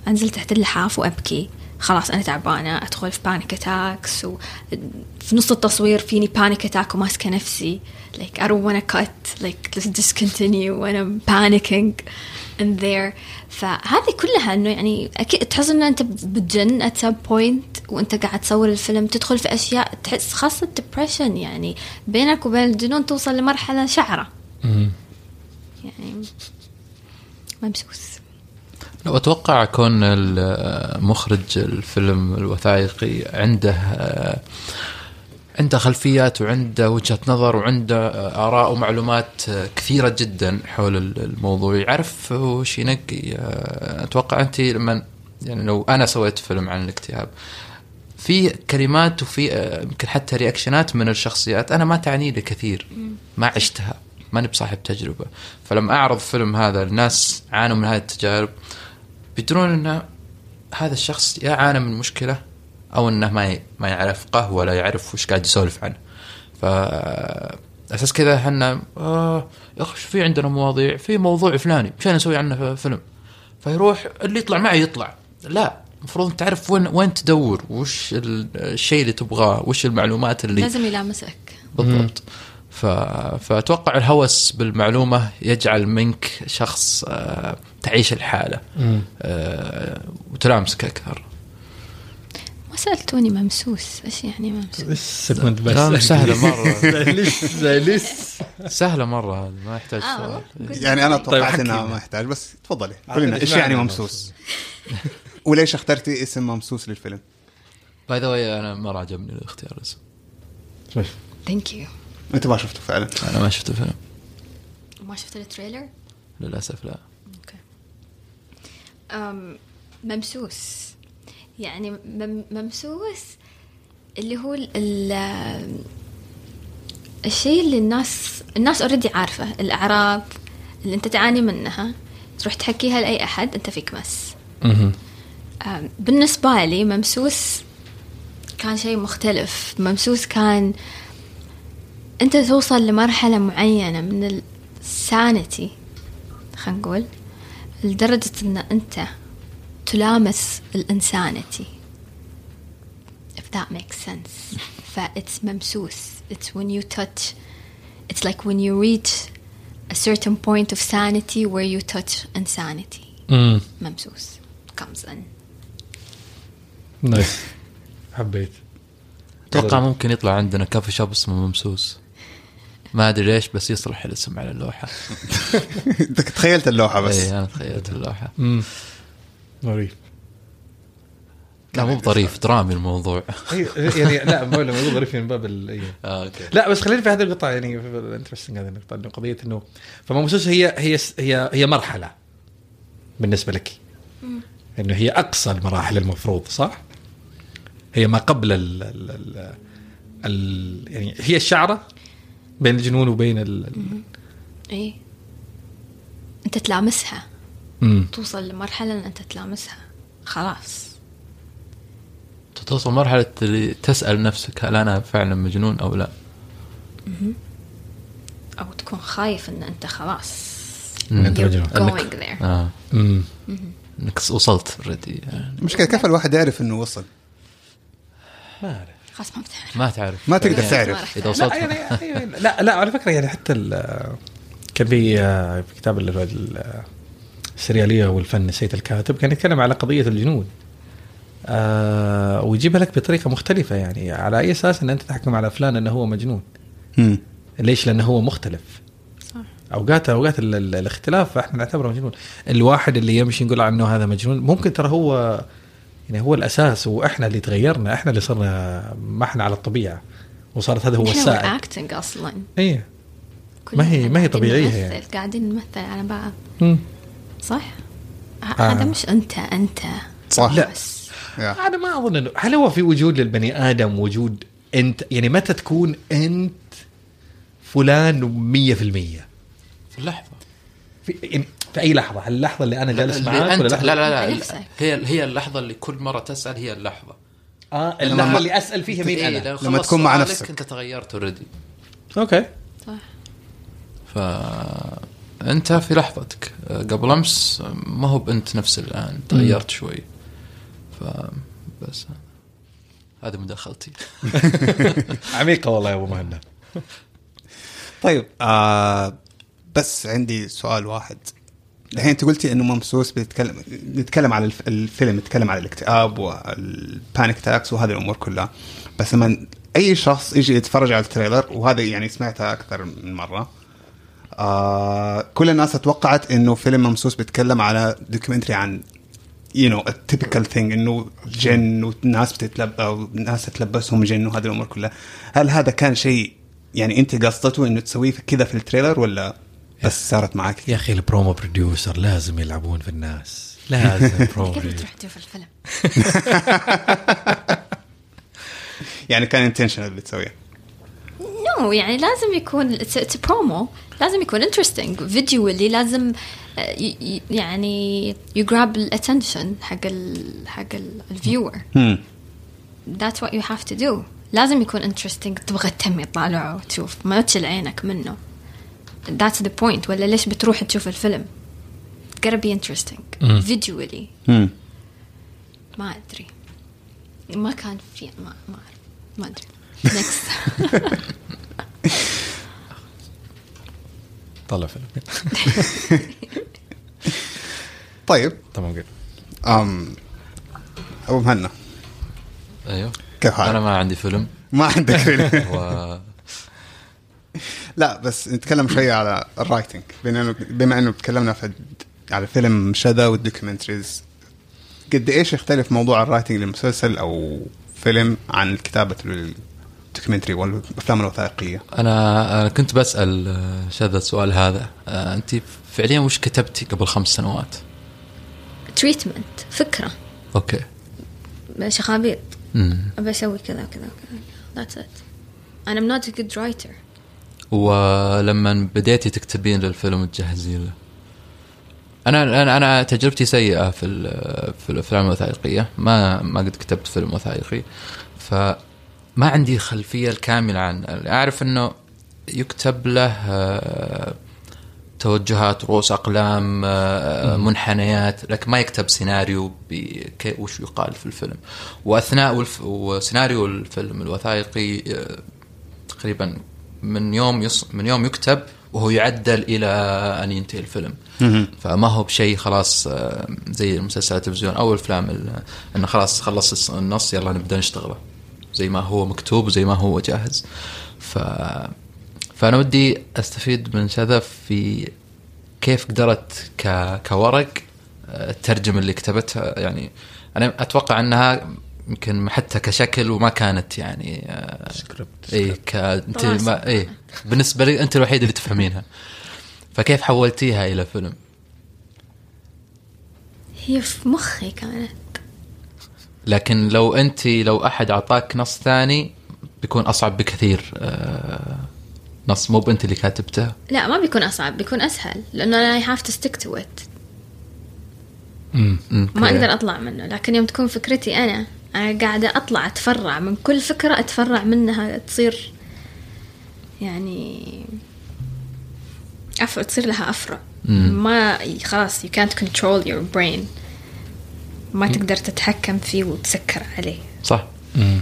أنزل تحت اللحاف وأبكي. خلاص أنا تعبانة أدخل في panic attacks وفي نص التصوير فيني panic attack وماسكة نفسي. Like I don't wanna cut. Like let's discontinue when I'm panicking in there. فهذه كلها إنه يعني أكيد تحس إنه أنت بتجن at some point وأنت قاعد تصور الفيلم. تدخل في أشياء تحس خاصة depression يعني بينك وبين الجنون توصل لمرحلة شعرة. يعني ممسوس. لو أتوقع كون ال- مخرج الفيلم الوثائقي عنده عنده خلفيات وعنده وجهة نظر وعنده آراء ومعلومات كثيرة جدا حول ال- الموضوع. يعرف وش ينقي أتوقع أنت لما يعني لو أنا سويت فيلم عن الاكتئاب في كلمات وفي يمكن حتى reactionات من الشخصيات أنا ما تعني لي كثير ما عشتها ماني بصاحب تجربة. فلما أعرض فيلم هذا الناس عانوا من هذه التجارب. بيدرون أن هذا الشخص يا عانى من مشكلة أو أنه ما ما يعرف هو ولا يعرف وش قاعد يسولف عنه. ف أساس كذا إحنا آه يا أخي في عندنا مواضيع؟ في موضوع فلاني مشان نسوي عنه فيلم. فيروح اللي يطلع معي يطلع. لا المفروض أنت تعرف وين وين تدور وش ال- الشيء اللي تبغاه وش المعلومات اللي لازم يلامسك. بالضبط. ف... فأتوقع الهوس بالمعلومة يجعل منك شخص آه، تعيش الحالة آه، وتلامسك أكثر. ما سألتوني ممسوس إيش يعني ممسوس؟ لسه كنت بس؟ لا، سهلة مرة. (laughs) لسه لسه سهلة مرة هذه ما يحتاج آه، سؤال. يعني أنا توقعت حكي. إنها ما يحتاج بس تفضلي قولي لنا إيش يعني معنى ممسوس؟ (laughs) وليش اخترتي اسم ممسوس للفيلم؟ باي ذا واي أنا ما عجبني الاختيار. الاسم thank you انت ما شفته فعلا. أنا ما شفت الفيلم ما شفت ال trailer؟ للأسف لا. أوكي. أم ممسوس. يعني مم ممسوس اللي هو ال- ال- الشيء اللي الناس الناس اوريدي عارفه. الأعراض اللي أنت تعاني منها. تروح تحكيها لأي أحد أنت فيك مس. بالنسبة لي ممسوس كان شيء مختلف. ممسوس كان أنت توصل لمرحلة معينة من ال sanity خلينا نقول لدرجة إن أنت تلامس ال insanity if that makes sense. ف it's ممسوس. It's when you touch it's like when you reach a certain point of sanity where you touch insanity. امم ممسوس. Comes in. nice (laughs) حبيت. أتوقع ممكن يطلع عندنا coffee shop اسمه ممسوس. ما أدري ليش بس يصلح الاسم على اللوحة. (laughs) إنت تخيلت اللوحة بس. اي أنا تخيلت اللوحة. امم ظريف. لا مو بظريف درامي الموضوع. يعني لا بقول موضوع ظريف من باب ال- إيه. آه، أوكي. لا بس خلينا في هذه القطعه يعني interesting هذه النقطة إنه قضية إنه فممسوس هي هي هي هي مرحلة بالنسبة لك. إنه هي أقصى المراحل المفروض صح؟ هي ما قبل ال ال ال ال يعني هي الشعرة بين الجنون وبين ال ال- إيه. أنت تلامسها. مم. توصل لمرحلة إن أنت تلامسها. خلاص. توصل مرحلة اللي تسأل نفسك هل أنا فعلا مجنون أو لا. أو تكون خايف إن أنت خلاص. أنت مجنون. آه. مم. انك إنك وصلت اوريدي المشكلة كيف الواحد يعرف إنه وصل؟ ما أعرف. خلاص ما بتعرف. ما تعرف. ما تقدر ما تعرف. إذا. وصلت. لا يعني يعني- (laughs) لا لا على فكرة يعني حتى كان في آه، كتاب ال- ال- السريالية والفن نسيت الكاتب كان يتكلم على قضية الجنون آه ويجيبها لك بطريقة مختلفة يعني. على أي أساس إن أنت تحكم على فلان إنه هو مجنون؟ مم. ليش؟ لأنه هو مختلف. صح. أوقات أوقات ال- ال- الاختلاف إحنا نعتبره مجنون. الواحد اللي يمشي نقول عنه هذا مجنون ممكن ترى هو يعني هو الأساس وإحنا اللي تغيرنا إحنا اللي صرنا ما إحنا على الطبيعة وصارت هذا هو إحنا السائد اكتنج أصلا إيه كلنا ما هي- ما هي قاعدين طبيعية نمثل، يعني. قاعدين نمثل على بعض مم. صح؟ ه- آه. هذا مش أنت أنت صح لا. بس يا. أنا ما أظن انه هل هو في وجود للبني آدم وجود أنت يعني متى تكون أنت فلان 100% في اللحظة في يعني في أي لحظة؟ هل اللحظة اللي أنا جالس اللي معاك انت ولا لا لا لا, لا. هي هي اللحظة اللي كل مرة تسأل هي اللحظة. آه اللحظة اللي أسأل فيها مين إيه أنا؟ لما تكون مع نفسك. أنت تغيرت already أوكي. صح. ف أنت في لحظتك. قبل أمس ما هو بأنت نفس الآن تغيرت شوي. ف بس هذه مداخلتي. (laughs) عميقة والله يا أبو مهنا طيب آه بس عندي سؤال واحد. الحين أنت قلتي إنه ممسوس بيتكلم نتكلم على الف- الفيلم يتكلم على الاكتئاب وال panic attacks وهذه الأمور كلها. بس لما أي شخص يجي يتفرج على ال trailer وهذا يعني سمعتها أكثر من مرة آه كل الناس توقعت إنه فيلم ممسوس بيتكلم على documentary عن you know ال typical thing إنه جن والناس بتتلب أو ناس تتلبسهم جن وهذه الأمور كلها. هل هذا كان شيء يعني أنت قصدته إنه تسويه كذا في ال trailer ولا؟ بس صارت معك يا أخي ال promo producer لازم يلعبون في الناس. لازم (laughs) برومو. كيف تروح تشوف الفيلم؟ (laughs) يعني كان intentional اللي تسويه. no يعني لازم يكون برومو لازم يكون interesting visually لازم آه، ي- ي- يعني ي grab ال attention حق ال حق ال viewer that's what you have to do. لازم يكون interesting تبغى تم تطالعه وتشوف. ما تشل عينك منه. That's the point. ولا ليش بتروح تشوف الفيلم؟ Gotta be interesting. visually. هم. ما أدري. ما كان في ما ما أعرف. ما أدري. Next. (laughs) طلع فيلم. (laughs) طيب. تمام قول أم أبو مهنا. أيوه. كيف حالك؟ أنا ما عندي فيلم. ما عندك فيلم. (laughs) و لا بس نتكلم شوية على ال writing بما انه بما إنه تكلمنا في على فيلم شذا وال documentaries قد إيش يختلف موضوع ال writing للمسلسل أو فيلم عن كتابة ال documentary والأفلام الوثائقية؟ أنا أنا كنت بسأل آه، شذا السؤال هذا. آه، أنت فعليا وش كتبتي قبل خمس سنوات؟ treatment فكرة. أوكي. شخابيط. امم أبي أسوي كذا وكذا وكذا that's it. And I'm not a good writer. ولما بديتي تكتبين للفيلم وتجهزين له. أنا أنا أنا تجربتي سيئة في في الأفلام الوثائقية. ما ما قد كتبت فيلم وثائقي. فما عندي خلفية الكاملة عن أعرف إنه يكتب له آه، توجهات رؤوس أقلام آه، منحنيات لكن ما يكتب سيناريو وش يقال في الفيلم. وأثناء وسيناريو الفيلم الوثائقي آه، تقريبا من يوم يص... من يوم يكتب وهو يعدل إلى أن ينتهي الفيلم. فما هو بشيء خلاص آه، زي المسلسلات التلفزيون أو الأفلام ال- إنه خلاص خلص النص يلا نبدأ نشتغله. زي ما هو مكتوب وزي ما هو جاهز. ف فأنا ودي أستفيد من شذا في كيف قدرت ك... كورق آه، الترجمة اللي كتبتها. يعني أنا أتوقع أنها يمكن حتى كشكل وما كانت يعني آه، سكريبت اي ك أنت. ما اي بالنسبة لي أنت الوحيد اللي تفهمينها فكيف حولتيها إلى فيلم؟ هي في مخي كانت لكن لو أنت لو أحد أعطاك نص ثاني بيكون أصعب بكثير آه، نص مو بنت اللي كاتبته لا ما بيكون أصعب بيكون أسهل لأنه أنا I have to stick to it مم. ما أوكي. أقدر أطلع منه لكن يوم تكون فكرتي أنا قاعدة أطلع أتفرع من كل فكرة أتفرع منها تصير يعني أفرع تصير لها أفرع. ما خلاص you can't control your brain. ما تقدر تتحكم فيه وتسكر عليه. صح. مم.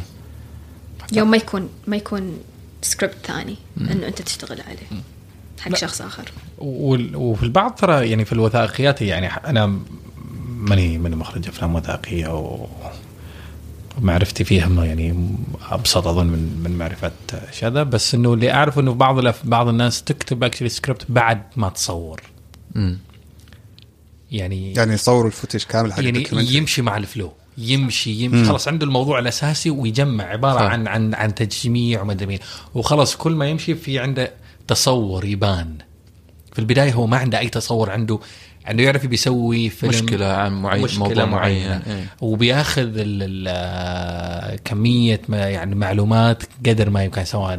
يوم ما يكون ما يكون سكريبت ثاني إنه أنت تشتغل عليه. حق شخص آخر. وفي البعض ترى يعني في الوثائقيات يعني أنا ماني ماني مخرج أفلام وثائقية و معرفتي فيها ما يعني أبسط أظن من من معرفة شذا بس إنه اللي أعرفه إنه بعض الأف- بعض الناس تكتب actually script بعد ما تصور. مم. يعني يعني يصوروا ال footage كامل حق يعني. يمشي مع ال flow. يمشي يمشي. خلاص عنده الموضوع الأساسي ويجمع عبارة صح. عن عن عن تجميع وما أدري مين. وخلاص كل ما يمشي في عنده تصور يبان. في البداية هو ما عنده أي تصور عنده. عنده يعرف بيسوي فيلم مشكلة عن معين مشكلة موضوع معينة. معين إيه. وبياخذ ال- ال- كمية ما يعني معلومات قدر ما يمكن سواء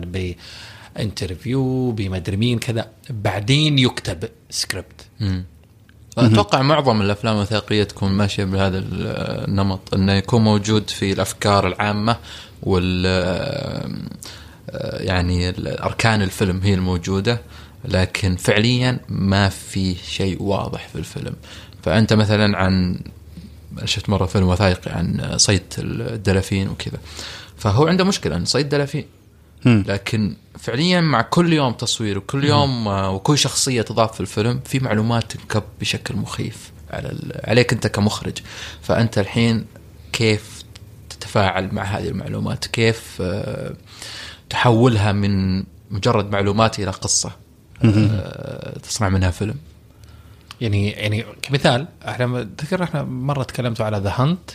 ب interview بمدري مين كذا بعدين يكتب سكريبت. أتوقع معظم الأفلام الوثائقية تكون ماشية بهذا ال- النمط إنه يكون موجود في الأفكار العامة وال آه، يعني أركان الفيلم هي الموجودة لكن فعليا ما في شيء واضح في الفيلم. فأنت مثلا عن شفت مرة فيلم وثائقي عن صيد الدلافين وكذا. فهو عنده مشكلة إن صيد دلافين. لكن فعليا مع كل يوم تصوير وكل يوم آه، وكل شخصية تضاف في الفيلم في معلومات تنكب بشكل مخيف على عليك أنت كمخرج. فأنت الحين كيف تتفاعل مع هذه المعلومات؟ كيف آه، تحولها من مجرد معلومات إلى قصة؟ تصنع منها فيلم. يعني يعني كمثال إحنا تذكر إحنا مرة تكلمتوا على ذا هانت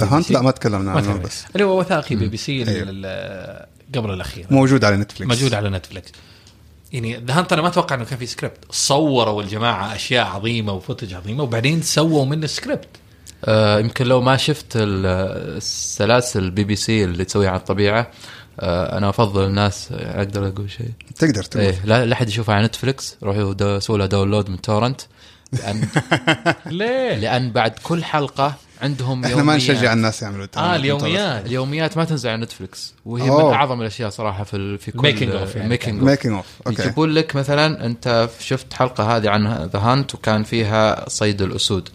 The Hunt لا ما تكلمنا عنه بس. اللي هو وثائقي بي بي سي أيوه. قبل الأخير. موجود على نتفلكس موجود على نتفلكس يعني The Hunt أنا ما أتوقع إنه كان في سكريبت صوروا الجماعة أشياء عظيمة و footage عظيمة وبعدين سووا منه سكريبت آه، يمكن لو ما شفت ال- السلاسل بي بي سي اللي تسويها على الطبيعة آه، أنا أفضل الناس أقدر أقول شيء. تقدر تقول. إيه لا أحد يشوفها على نتفلكس روحوا سووا لها download من torrent. لأن (laughs) ليه؟ لأن بعد كل حلقة عندهم إحنا ما يوميات. نشجع الناس يعملوا آه اليوميات. اليوميات ما تنزل على نتفلكس وهي أوه. من أعظم الأشياء صراحة في في كل of يعني. making making of okay يجيبون لك مثلا أنت شفت حلقة هذه عن The Hunt وكان فيها صيد الأسود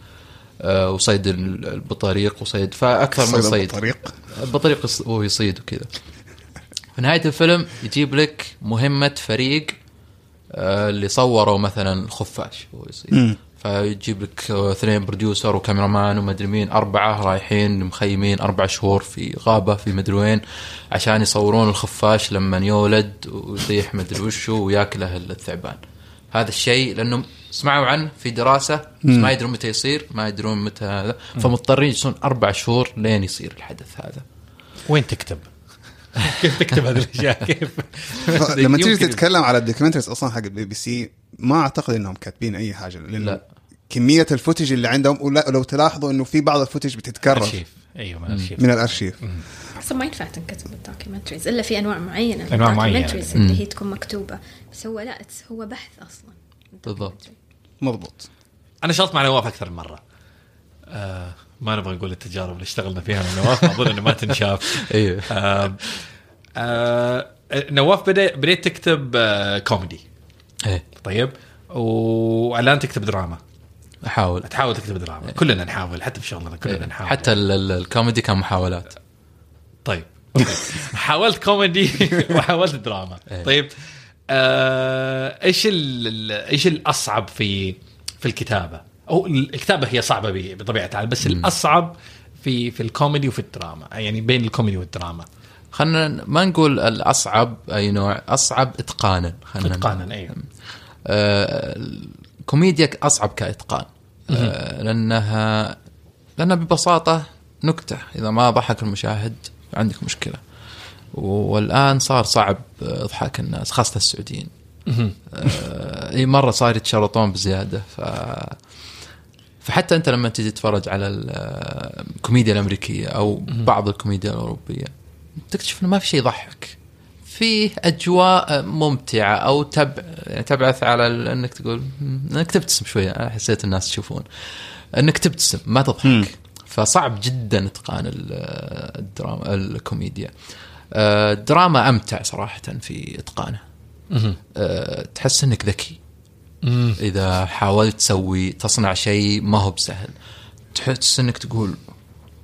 آه، وصيد ال- البطاريق وصيد فأكثر من صيد طريق البطريق يص- وهو يصيد وكذا. في نهاية الفيلم يجيب لك مهمة فريق آه، اللي صوروا مثلا الخفاش. يصيد فيجيب لك آه، اثنين بروديوسر وكاميرامان ومدري مين أربعة رايحين مخيمين أربع شهور في غابة في مدري وين عشان يصورون الخفاش لما يولد ويطيح مدري وشو وياكله الثعبان. هذا الشيء لأنه سمعوا عنه في دراسة بس ما يدرون متى يصير ما يدرون متى هذا. فمضطرين يجلسون أربع شهور لين يصير الحدث هذا. وين تكتب؟ (laughs) كيف تكتب هذه الأشياء؟ (laughs) كيف؟ (laughs) لما تيجي تتكلم على ال documentaries أصلا حق البي بي سي ما أعتقد إنهم كاتبين أي حاجة لأنه لا. كمية ال footage اللي عندهم ولا لو تلاحظوا إنه في بعض ال footage بتتكرر. أرشيف. أيوه من أرشيف. من الأرشيف. أصلا ما ينفع تنكتب ال documentaries إلا في أنواع معينة. من معينة. ال documentaries اللي هي تكون مكتوبة. بس هو لا هو بحث أصلا. بالضبط. مضبوط. أنا اشتغلت مع نواف أكثر من مرة. آه ما نبغى نقول التجارب اللي اشتغلنا فيها مع نواف أظن إنه ما تنشاف. (laughs) أيوه آه آه نواف بدا بديت تكتب آه كوميدي إيه. طيب. والآن تكتب دراما. أحاول. تحاول تكتب دراما. كلنا نحاول حتى في شغلنا كلنا نحاول. حتى ال- ال- الكوميدي كان محاولات. طيب. (laughs) حاولت كوميدي (laughs) وحاولت دراما. إيه. طيب. آه، إيش إيش الأصعب في في الكتابة؟ أو الكتابة هي صعبة بطبيعة الحال بس الأصعب في في الكوميدي وفي الدراما يعني بين الكوميدي والدراما. خلينا ما نقول الأصعب أي نوع؟ أصعب اتقانا خلينا اتقانا أيوه آه، الكوميديا أصعب كإتقان. آه، لأنها لانها ببساطة نكتة. إذا ما ضحك المشاهد عندك مشكلة. والآن صار صعب آه، اضحاك الناس خاصة السعوديين. آه، إي مرة صار يتشرطون بزيادة ف فحتى أنت لما تجي تتفرج على ال- الكوميديا الأمريكية أو بعض الكوميديا الأوروبية تكتشف إنه ما في شيء يضحك. فيه أجواء ممتعة أو تب... يعني تبعث على ال- إنك تقول "مم، إنك تبتسم شوية حسيت الناس يشوفون. إنك تبتسم ما تضحك. فصعب جدا إتقان ال- الدراما الكوميديا. آه، الدراما أمتع صراحة في إتقانه. آه، تحس إنك ذكي. إذا حاولت تسوي تصنع شيء ما هو بسهل تحس إنك تقول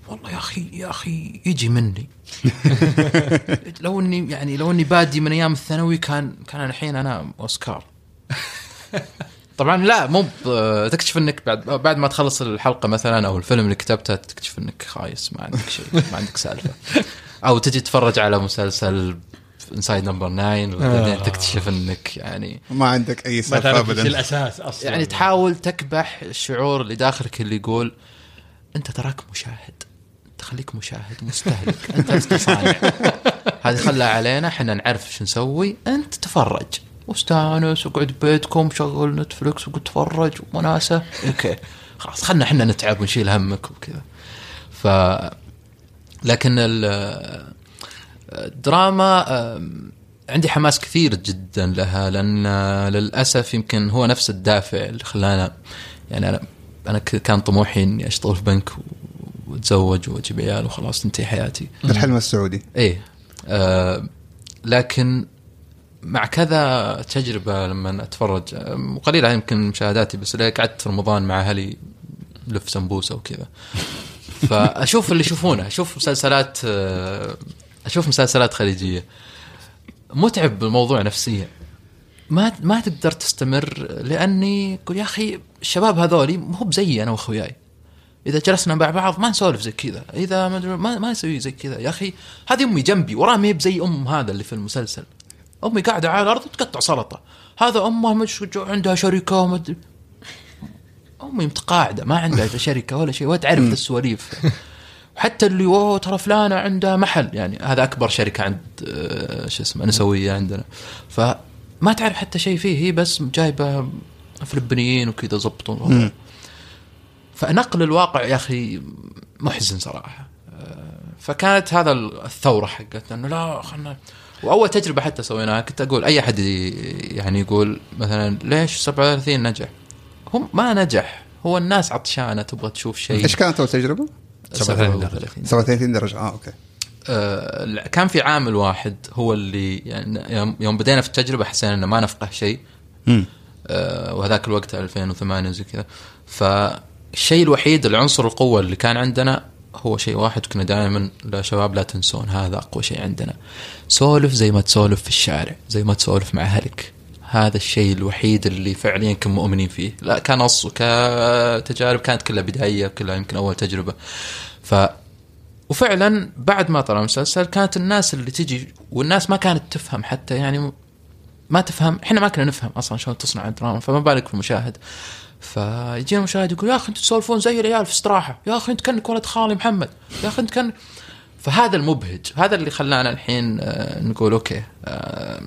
والله يا أخي يا أخي يجي مني. (laughs) لو إني يعني لو إني بادي من أيام الثانوي كان كان الحين أنا أوسكار. (laughs) طبعا لا مو تكتشف إنك بعد بعد ما تخلص الحلقة مثلا أو الفيلم اللي كتبته تكتشف إنك خايس ما عندك شيء ما عندك سالفة. أو تجي تتفرج على مسلسل Inside Number 9 وبعدين تكتشف إنك يعني ما عندك أي سالفه ابدا. الأساس أصلا. يعني تحاول تكبح الشعور اللي داخلك اللي يقول أنت تراك مشاهد. تخليك مشاهد مستهلك. (laughs) أنت لست صانع هذه خلها علينا إحنا نعرف شو نسوي. أنت تفرج. واستانس واقعد ببيتكم شغل نتفلكس وقعد تفرج. وناسه okay. خلاص خلنا إحنا نتعب ونشيل همك وكذا. ف لكن ال- الدراما أم، عندي حماس كثير جدا لها لأن للأسف يمكن هو نفس الدافع اللي خلانا يعني أنا أنا كان طموحي إني أشتغل في بنك وأتزوج وأجيب عيال وخلاص تنتهي حياتي. الحلم السعودي. إيه. آه لكن مع كذا تجربة لما أتفرج آه، قليلة يمكن مشاهداتي بس قعدت في رمضان مع أهلي لف سمبوسة وكذا. (laughs) فأشوف اللي يشوفونه أشوف مسلسلات آه، أشوف مسلسلات خليجية. متعب بالموضوع نفسيا. ما ما تقدر تستمر لأني أقول يا أخي الشباب هذولي مو بزيي أنا وأخوياي. إذا جلسنا مع بعض ما نسولف زي كذا. إذا ما ما, نسوي زي كذا. يا أخي هذه أمي جنبي وراه ما بزي أم هذا اللي في المسلسل. أمي قاعدة على الأرض تقطع سلطة. هذا أمه مش عندها شركة أدري- أمي متقاعدة ما عندها شركة ولا شيء ولا تعرف السواليف. حتى اللي اوه ترى فلانة عندها محل. يعني هذا أكبر شركة عند آه، شو اسمه نسوية عندنا. فما تعرف حتى شيء فيه. هي بس جايبة فلبينيين وكذا الوضع. فنقل الواقع يا أخي محزن صراحة. آه، فكانت هذا الثورة حقتنا. إنه لا خلنا. وأول تجربة حتى سويناها كنت أقول أي أحد يعني يقول مثلا ليش 37 نجح؟ هم ما نجح. هو الناس عطشانة تبغى تشوف شيء. إيش كانت أول تجربة؟ 37 37 درجة. آه أوكي. آه، كان في عامل واحد هو اللي يعني يوم- يوم بدينا في التجربة حسينا إنه ما نفقه شيء. آه، وهذاك الوقت 2008 زي كذا. فالشيء الوحيد العنصر القوة اللي كان عندنا هو شيء واحد كنا دائما لا شباب لا تنسون هذا أقوى شيء عندنا. سولف زي ما تسولف في الشارع زي ما تسولف مع أهلك. هذا الشيء الوحيد اللي فعليا كنا مؤمنين فيه. لا كنص وكتجارب كانت كلها بدائيه كلها يمكن أول تجربة. ف وفعلا بعد ما طلع المسلسل كانت الناس اللي تجي والناس ما كانت تفهم حتى يعني ما تفهم إحنا ما كنا نفهم أصلا شلون تصنع الدراما فما بالك في المشاهد. فيجينا المشاهد يقول يا أخي أنتم تسولفون زي العيال في استراحة يا أخي انت كأنك ولد خالي محمد يا أخي انت كان فهذا المبهج هذا اللي خلانا الحين آه، نقول okay آه،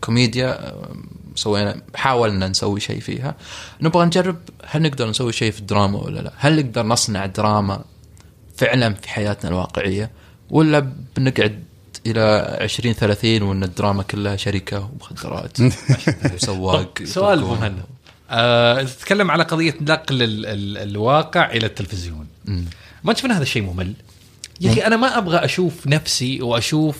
كوميديا آه، سوينا حاولنا نسوي شيء فيها. نبغى نجرب هل نقدر نسوي شيء في الدراما ولا لا؟ هل نقدر نصنع دراما فعلا في حياتنا الواقعية ولا بنقعد إلى 20 30 وإن الدراما كلها شركة ومخدرات؟ (laughs) وسواق سؤال. مهند آه، تتكلم على قضية نقل ال ال الواقع إلى التلفزيون. ما تشوف ان هذا الشيء ممل؟ يا أخي أنا ما أبغى أشوف نفسي وأشوف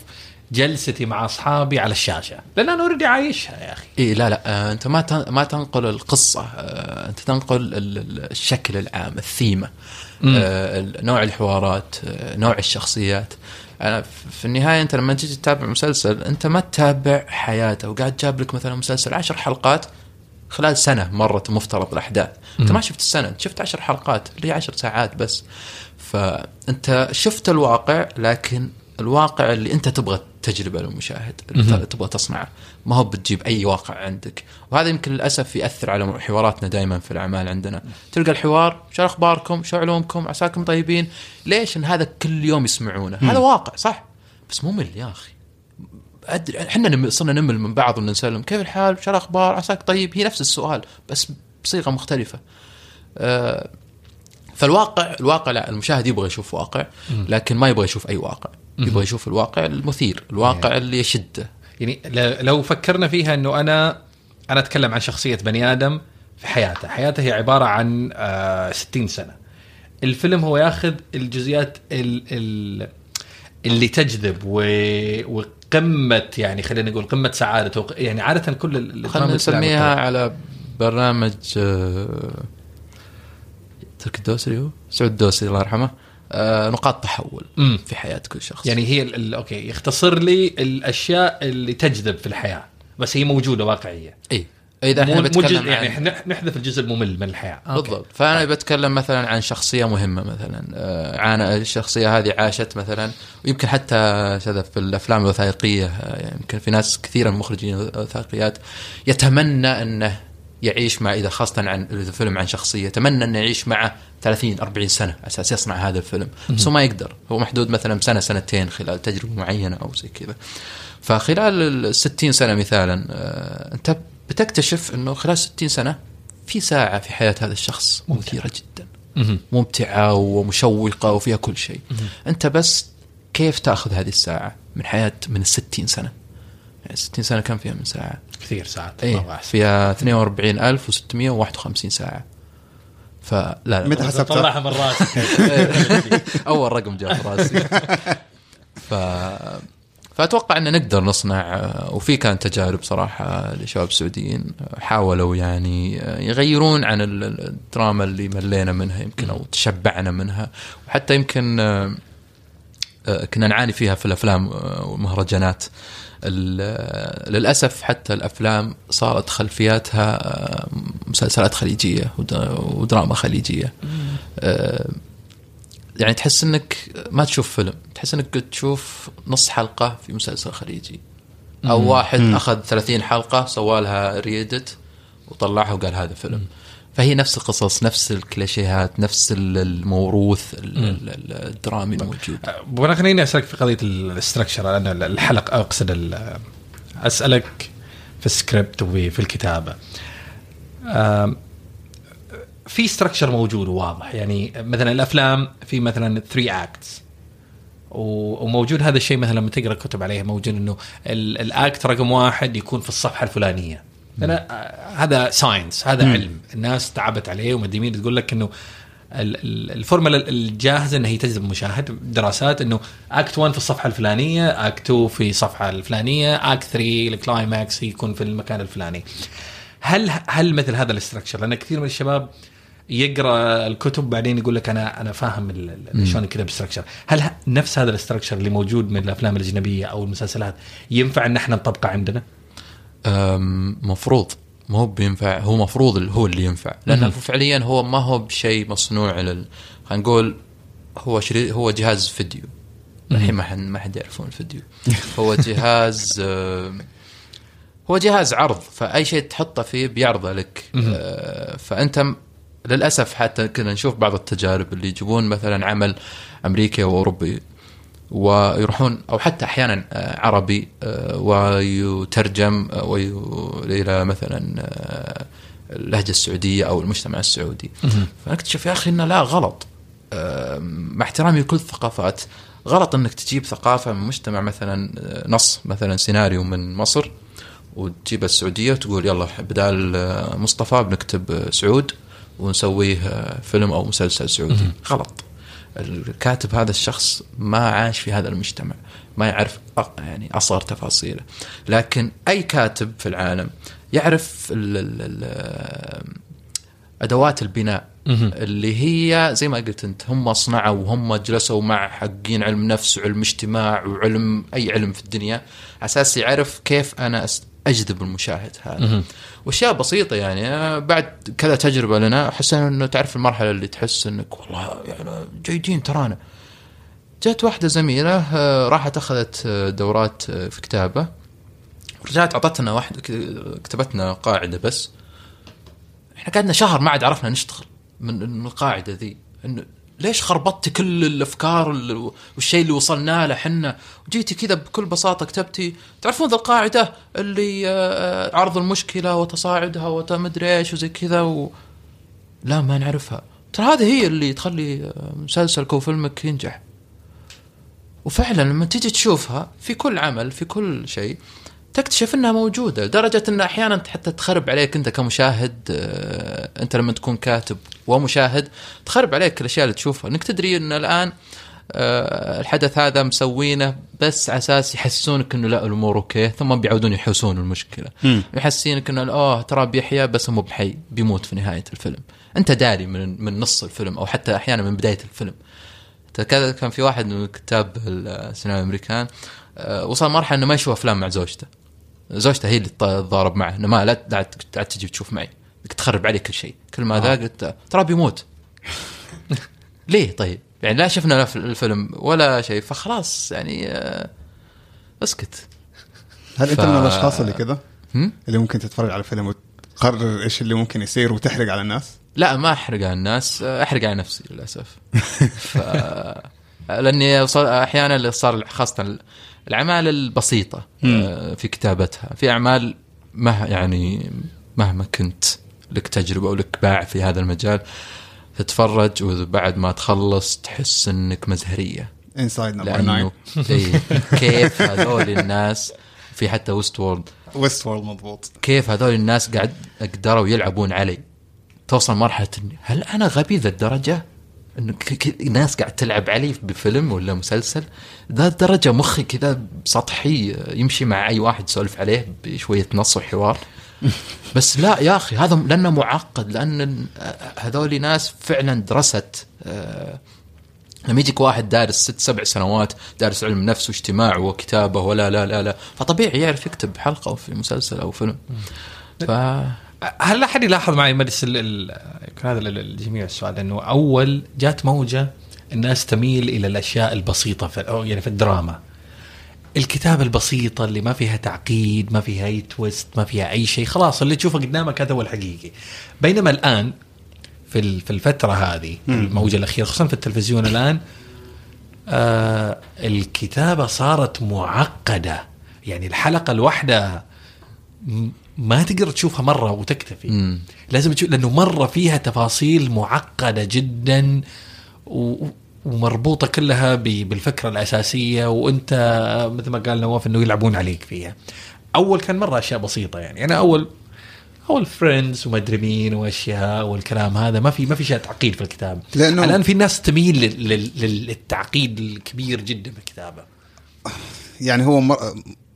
جلستي مع أصحابي على الشاشة لأن أنا already عايشها يا أخي. اي لا لا آه، أنت ما ما تنقل القصة آه، أنت تنقل ال- ال- الشكل العام الثيمة آه، نوع الحوارات نوع الشخصيات. أنا ف- في النهاية أنت لما تيجي تتابع مسلسل أنت ما تتابع حياته. وقاعد جاب لك مثلا مسلسل عشر حلقات خلال سنة مرت مفترض الأحداث. أنت ما شفت السنة أنت شفت عشر حلقات اللي هي عشر ساعات بس. فأنت شفت الواقع لكن الواقع اللي انت تبغى تجربه للمشاهد تبغى تصنعه ما هو بتجيب أي واقع عندك. وهذا يمكن للأسف يأثر على حواراتنا دائما في الأعمال عندنا. تلقى الحوار شو أخباركم؟ شو علومكم؟ عساكم طيبين؟ ليش إن هذا كل يوم يسمعونه؟ هذا واقع صح؟ بس ممل يا أخي. أدري إحنا صرنا نمل من بعض ونسلم كيف الحال؟ شو الأخبار؟ عساك طيب؟ هي نفس السؤال بس بصيغة مختلفة. آه، فالواقع الواقع لا المشاهد يبغى يشوف واقع لكن ما يبغى يشوف أي واقع. يبغى يشوف الواقع المثير الواقع اللي يشده. يعني لو فكرنا فيها إنه أنا أنا أتكلم عن شخصية بني آدم في حياته، حياته هي عبارة عن آه 60 سنة. الفيلم هو ياخذ الجزئيات ال ال اللي تجذب و وقمة يعني خلينا نقول قمة سعادته يعني عادة كل خلينا نسميها. على برنامج آه، تركي الدوسري هو؟ سعود الدوسري الله يرحمه. نقاط تحول مم. في حياة كل شخص. يعني هي ال- ال- okay يختصر لي الأشياء اللي تجذب في الحياة بس هي موجودة واقعية. إي. إذا إحنا عن يعني إحنا نحذف الجزء الممل من الحياة. okay. بالضبط. فأنا بتكلم مثلا عن شخصية مهمة مثلا. آه، عانى الشخصية هذه عاشت مثلا ويمكن حتى شذا في الأفلام الوثائقية آه، يمكن في ناس كثيرا مخرجين وثائقيات يتمنى أنه يعيش مع إذا خاصة عن اذا فيلم عن شخصية يتمنى انه يعيش معه 30 40 سنة على أساس يصنع هذا الفيلم. بس هو ما يقدر. هو محدود مثلا بسنه سنتين خلال تجربة معينة أو زي كذا. فخلال ال 60 سنة مثالا آه، أنت بتكتشف إنه خلال 60 سنة في ساعة في حياة هذا الشخص مثيرة جدا. ممتعة ومشوقة وفيها كل شيء. أنت بس كيف تأخذ هذه الساعة من حياة من ال 60 سنة؟ 60 سنة كم فيها من ساعة؟ كثير ساعات. إيه. فيها 42651 ساعة. فلا لا متى حسبتها؟ طلعها من راسك (laughs) (laughs) أول رقم جاء في راسي. ف فأتوقع إن نقدر نصنع وفي كان تجارب صراحة لشباب سعوديين حاولوا يعني يغيرون عن ال- ال- الدراما اللي ملينا منها يمكن أو تشبعنا منها. وحتى يمكن آه، آه، كنا نعاني فيها في الأفلام آه، والمهرجانات ال- للأسف حتى الأفلام صارت خلفياتها مسلسلات خليجية ود- ودراما خليجية. آه، يعني تحس إنك ما تشوف فيلم تحس إنك تشوف نص حلقة في مسلسل خليجي. أو واحد أخذ 30 حلقة سوالها edit وطلعها وقال هذا فيلم. فهي نفس القصص نفس الكليشيهات نفس ال- الموروث ال- ال- ال- الدرامي الموجود. وأنا خليني أسألك في قضية ال structure لأن الحلقة أقصد ال- أسألك في السكريبت وفي الكتابة. في structure موجود وواضح. يعني مثلا الأفلام في مثلا 3 acts وموجود هذا الشيء مثلا لما تقرأ كتب عليه موجود إنه ال- ال act رقم واحد يكون في الصفحة الفلانية. آه، هذا science هذا علم. الناس تعبت عليه ومدري مين تقول لك إنه ال- ال- الفورمولا الجاهزة إنها هي تجذب المشاهد دراسات إنه act 1 في الصفحة الفلانية act 2 في الصفحة الفلانية act 3 ال climax يكون في المكان الفلاني. هل هل مثل هذا ال structure؟ لأن كثير من الشباب يقرأ الكتب بعدين يقول لك أنا أنا فاهم شلون كذا ب structure هل نفس هذا ال structure اللي موجود من الأفلام الأجنبية أو المسلسلات ينفع إن إحنا نطبقه عندنا؟ مفروض ما هو بينفع هو مفروض هو اللي ينفع. لأنه فعليا هو ما هو بشيء مصنوع لل خلينا نقول هو شري هو جهاز فيديو. الحين ما حد ما حد يعرفون الفيديو. هو جهاز (laughs) هو جهاز عرض فأي شيء تحطه فيه بيعرضه لك. آه، فأنت للأسف حتى كنا نشوف بعض التجارب اللي يجيبون مثلا عمل أمريكي أو أوروبي. ويروحون أو حتى أحيانا آه، عربي آه، ويترجم آه، إلى مثلا اللهجة السعودية أو المجتمع السعودي. فنكتشف يا أخي إنه لا غلط. مع احترامي لكل الثقافات غلط إنك تجيب ثقافة من مجتمع مثلا نص مثلا سيناريو من مصر وتجيب السعودية وتقول يلا بدال مصطفى بنكتب سعود ونسويه فيلم أو مسلسل سعودي. غلط. الكاتب هذا الشخص ما عاش في هذا المجتمع ما يعرف يعني أصغر تفاصيله. لكن أي كاتب في العالم يعرف ال ال ال أدوات البناء. اللي هي زي ما قلت أنت هم صنعوا وهم جلسوا مع حقين علم نفس وعلم اجتماع وعلم أي علم في الدنيا. على أساس يعرف كيف أنا أجذب المشاهد هذا. وأشياء بسيطة يعني بعد كذا تجربة لنا حسينا إنه تعرف المرحلة اللي تحس إنك والله يعني جيدين ترانا. جت واحدة زميلة آه، راحت أخذت آه، دورات آه، في كتابة. رجعت أعطتنا واحدة ك- كتبتنا قاعدة بس. إحنا قعدنا شهر ما عاد عرفنا نشتغل من من القاعدة ذي. إنه ليش خربطتي كل الأفكار ال- والشيء اللي وصلنا له حنا وجيتي كذا بكل بساطة كتبتي تعرفون ذا القاعدة اللي آه، عرض المشكلة وتصاعدها ومدري إيش وزي كذا و... لا ما نعرفها. ترى هذه هي اللي تخلي آه، مسلسلك وفيلمك ينجح. وفعلا لما تيجي تشوفها في كل عمل في كل شيء تكتشف إنها موجودة لدرجة إن أحيانا حتى تخرب عليك أنت كمشاهد آه، أنت لما تكون كاتب. ومشاهد. تخرب عليك الاشياء اللي تشوفها. إنك تدري إن الآن آه، الحدث هذا مسوينه بس على أساس يحسونك إنه لا الأمور أوكي ثم بيعودون يحوسون المشكلة. يحسينك إنه اوه ترى بيحيا بس مو بحي بيموت في نهاية الفيلم. أنت داري من من نص الفيلم أو حتى أحيانا من بداية الفيلم. كذا كان في واحد من كتاب السينما الأمريكان آه، وصل مرحلة إنه ما يشوف أفلام مع زوجته. زوجته هي اللي تضارب معه إنه ما لا تجي تشوف معي. تخرب علي كل شيء. كل ما ذا قلت ترى بيموت. (laughs) ليه طيب؟ يعني لا شفنا لا الفيلم ولا شيء فخلاص يعني آه، اسكت. هل أنت ف- من الأشخاص اللي كذا؟ اللي ممكن تتفرج على فيلم وتقرر إيش اللي ممكن يصير وتحرق على الناس؟ لا ما أحرق على الناس أحرق على نفسي للأسف. ف... (laughs) لأني أحيانا اللي صار خاصة الأعمال البسيطة آه، في كتابتها في أعمال مه يعني مهما كنت. لك تجربة أو لك باع في هذا المجال تتفرج وبعد ما تخلص تحس إنك مزهرية. Inside Number 9 إيه كيف هذول الناس في حتى Westworld Westworld مضبوط. كيف هذول الناس قاعد قدروا يلعبون علي؟ توصل مرحلة هل أنا غبي ذا الدرجة؟ انه ناس قاعد تلعب علي بفيلم ولا مسلسل؟ ذا الدرجة مخي كذا سطحي يمشي مع أي واحد يسولف عليه بشوية نص وحوار. (laughs) بس لا يا أخي هذا لأنه معقد لأن هذول ناس فعلا درست آه، لما يجيك واحد دارس ست سبع سنوات دارس علم نفس واجتماع وكتابة ولا لا لا لا فطبيعي يعرف يكتب حلقة أو في مسلسل أو فيلم. ف هل أحد يلاحظ معي مجلس يمكن هذا ال- الجميع السؤال إنه أول جات موجة الناس تميل إلى الأشياء البسيطة في يعني في الدراما. الكتابة البسيطة اللي ما فيها تعقيد ما فيها أي تويست ما فيها أي شيء خلاص اللي تشوفه قدامك هذا هو الحقيقي. بينما الآن في ال- في الفترة هذه الموجة الأخيرة خصوصا في التلفزيون الآن آه الكتابة صارت معقدة. يعني الحلقة الواحدة ما تقدر تشوفها مرة وتكتفي. مم. لازم تشوف لأنه مرة فيها تفاصيل معقدة جدا و ومربوطة كلها ب- بالفكرة الأساسية وأنت مثل ما قال نواف أنه يلعبون عليك فيها. أول كان مرة أشياء بسيطة يعني. أنا أول أول فريندز وما أدري مين وأشياء والكلام هذا ما في ما في شيء تعقيد في الكتاب لأنه- الآن في ناس تميل لل- لل- للتعقيد الكبير جدا في الكتابة. يعني هو مر...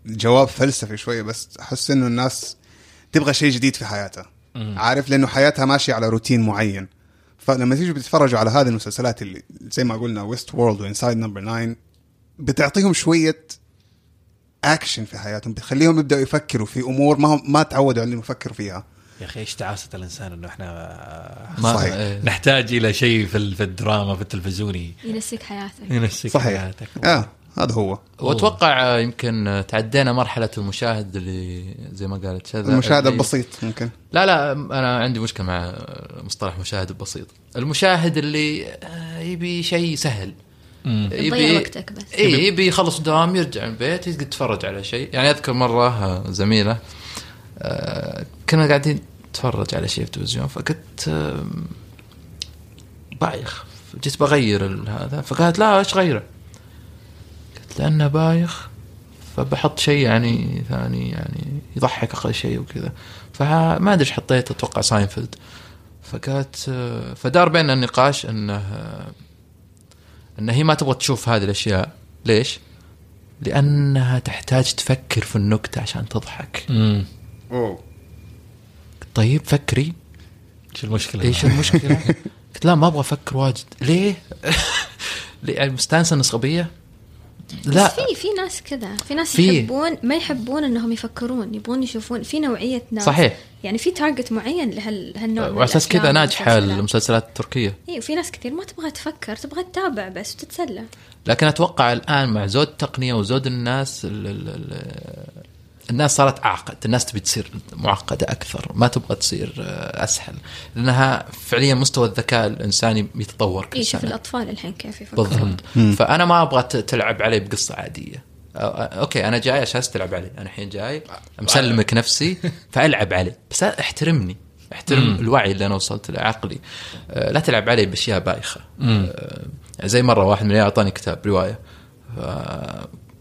جواب فلسفي شوية بس أحس إنه الناس تبغى شيء جديد في حياتها. عارف؟ لأنه حياتها ماشية على روتين معين. فلما تيجوا بتتفرجوا على هذه المسلسلات اللي زي ما قلنا Westworld و Inside Number 9 بتعطيهم شوية اكشن في حياتهم بتخليهم يبدأوا يفكروا في أمور ما هم ما تعودوا على انهم يفكروا فيها. يا أخي إيش تعاسه الإنسان إنه إحنا ما صحيح. إيه. نحتاج إلى شيء في ال- في الدراما في التلفزيوني. ينسيك حياتك. ينسيك صحيح. حياتك. آه. هذا هو. وأتوقع يمكن تعدينا مرحلة المشاهد اللي زي ما قالت شذا المشاهد اللي- البسيط ممكن لا لا أنا عندي مشكلة مع مصطلح مشاهد البسيط المشاهد اللي آه، يبي شيء سهل. تضيع وقتك بس. اي يبي يخلص دوام يرجع البيت يتفرج على شيء. يعني أذكر مرة آه، زميلة آه، كنا قاعدين نتفرج على شيء في التلفزيون فقلت آه، بايخ جيت بغير ال- هذا فقالت لا إيش غيره؟ لأنه بايخ فبحط شيء يعني ثاني يعني يضحك أقل شيء وكذا. فما أدري إيش حطيت أتوقع ساينفيلد. آه، فدار بيننا النقاش إنه آه، ان هي ما تبغى تشوف هذه الأشياء. ليش؟ لأنها تحتاج تفكر في النكتة عشان تضحك. امم أوه. طيب فكري. إيش المشكلة؟ إيش المشكلة؟ (laughs) قلت لا ما أبغى أفكر واجد. ليه؟ (laughs) ليه يعني مستانسة انه صبيه؟ لا في في ناس كذا في ناس في. يحبون ما يحبون إنهم يفكرون يبغون يشوفون في نوعية ناس صحيح. يعني في تارجت معين لهال هالنوع من وعلى أساس كذا ناجحة. المسلسلات التركية اي وفي ناس كثير ما تبغى تفكر تبغى تتابع بس وتتسلى لكن أتوقع الآن مع زود التقنية وزود الناس ال ال ال الناس صارت أعقد، الناس تبي تصير معقدة أكثر، ما تبغى تصير آه، أسهل، لأنها فعليا مستوى الذكاء الإنساني يتطور كل إي شوف سنة. الأطفال الحين كيف يفكرون. بالضبط. فأنا ما أبغى تلعب علي بقصة عادية. أوكي أنا جاي عشان تلعب علي. أنا الحين جاي مسلمك نفسي فألعب علي. بس أحترمني. أحترم الوعي اللي أنا وصلت له عقلي. آه، لا تلعب علي بأشياء بايخة. آه، زي مرة واحد من العيال أعطاني كتاب رواية. ف-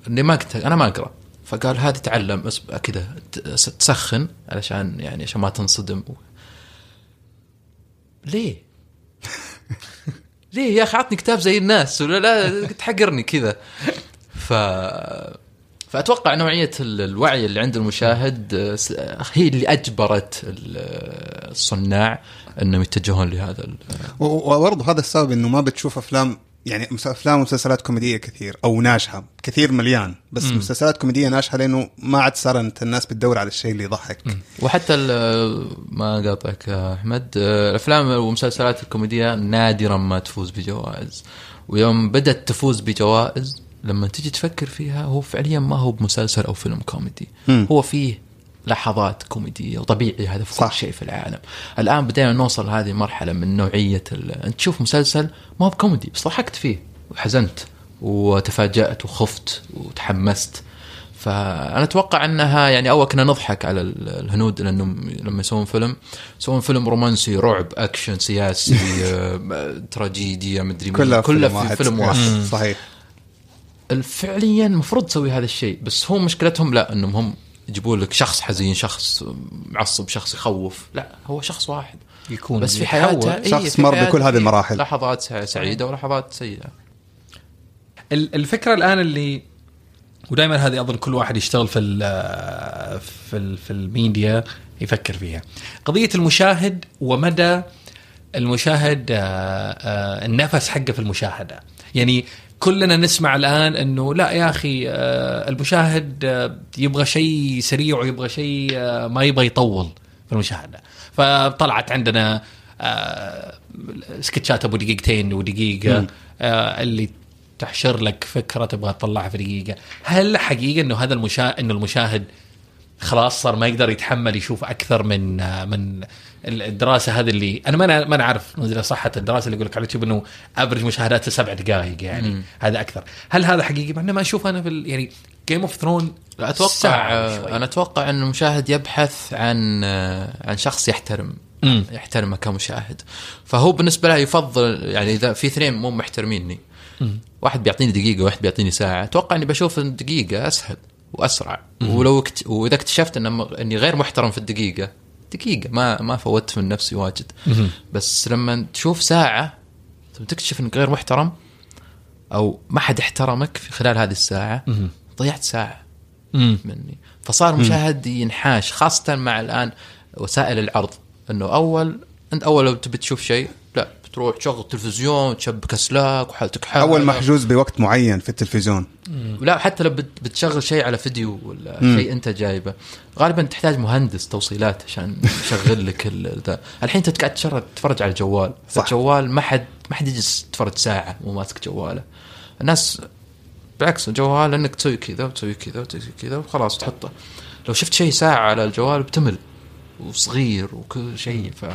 إني ما كنت أنا ما أقرأ. فقال هذه تعلم كذا تسخن علشان يعني عشان ما تنصدم. ليه؟ ليه يا أخي؟ عطني كتاب زي الناس ولا لا؟ تحقرني كذا. ف فأتوقع نوعية ال- الوعي اللي عند المشاهد هي اللي أجبرت ال- الصناع إنهم يتجهون لهذا وبرضه هذا السبب إنه ما بتشوف أفلام يعني أفلام ومسلسلات كوميدية كثير أو ناجحة كثير مليان بس مم. مسلسلات كوميدية ناجحة لأنه ما عاد صارت الناس بتدور على الشيء اللي يضحك وحتى ما قاطعك أحمد الأفلام والمسلسلات الكوميدية نادرا ما تفوز بجوائز ويوم بدأت تفوز بجوائز لما تجي تفكر فيها هو فعليا ما هو بمسلسل أو فيلم كوميدي مم. هو فيه لحظات كوميدية وطبيعي هذا في كل. شيء في العالم الآن بدينا نوصل لهذه المرحلة من نوعية. أنت تشوف مسلسل ما هو بكوميدي بس ضحكت فيه وحزنت وتفاجأت وخفت وتحمست فأنا أتوقع أنها يعني اول كنا نضحك على ال- الهنود لأنهم لما يسوون فيلم يسوون فيلم رومانسي رعب أكشن سياسي (laughs) آه، تراجيديا مدري. كلها كلها في واحد. فيلم واحد صحيح فعليا المفروض تسوي هذا الشيء بس هو مشكلتهم لا أنهم هم يجيبون لك شخص حزين شخص معصب شخص يخوف. لا هو شخص واحد. يكون بس في. حياته إيه، شخص في مر حياته بكل هذه في المراحل. لحظات سع- سعيدة ولحظات سيئة. ال- الفكرة الآن اللي ودائما هذه أظن كل واحد يشتغل في ال في ال في الميديا يفكر فيها. قضية المشاهد ومدى المشاهد آه، آه، النفس حقه في المشاهدة. يعني كلنا نسمع الآن إنه لا يا أخي آه، المشاهد آه، يبغى شيء سريع ويبغى شيء آه، ما يبغى يطول في المشاهده فطلعت عندنا سكتشات أبو دقيقتين ودقيقة اللي تحشر لك فكرة تبغى تطلعها في دقيقة. هل حقيقة إنه هذا المشاهد إنه المشاهد خلاص صار ما يقدر يتحمل يشوف أكثر من من الدراسة هذه اللي أنا ما أنا- ما نعرف صحة الدراسة اللي يقول لك على اليوتيوب إنه average مشاهداته سبع دقائق يعني. مم. هذا أكثر. هل هذا حقيقي؟ مع انه ما أشوف أنا في ال- يعني Game of Thrones أتوقع أنا أتوقع إن المشاهد يبحث عن عن شخص يحترم مم. يحترمه كمشاهد. فهو بالنسبة له يفضل يعني إذا في اثنين مو محترميني واحد بيعطيني دقيقة واحد بيعطيني ساعة أتوقع إني بشوف الدقيقه أسهل وأسرع. ولو اكت... وإذا اكتشفت إن إني غير محترم في الدقيقة دقيقة ما ما فوتت من نفسي واجد. بس لما تشوف ساعة ثم تكتشف إنك غير محترم أو ما حد احترمك في خلال هذه الساعة. ضيعت ساعة. مني فصار المشاهد ينحاش خاصة مع الآن وسائل العرض أنه أول أنت أول لو تبي تشوف شيء لا بتروح تشغل التلفزيون تشبك أسلاك وحالتك حالة. أول محجوز بوقت معين في التلفزيون. لا حتى لو بت- بتشغل شيء على فيديو ولا مم. شيء أنت جايبه. غالبا تحتاج مهندس توصيلات عشان يشغل لك ذا. الحين أنت قاعد تتفرج على الجوال صح. الجوال ما حد ما حد يجلس يتفرج ساعة مو ماسك جواله. الناس بالعكس الجوال إنك تسوي كذا وتسوي كذا وتسوي كذا وخلاص تحطه. لو شفت شيء ساعة على الجوال بتمل وصغير وكل شيء. ف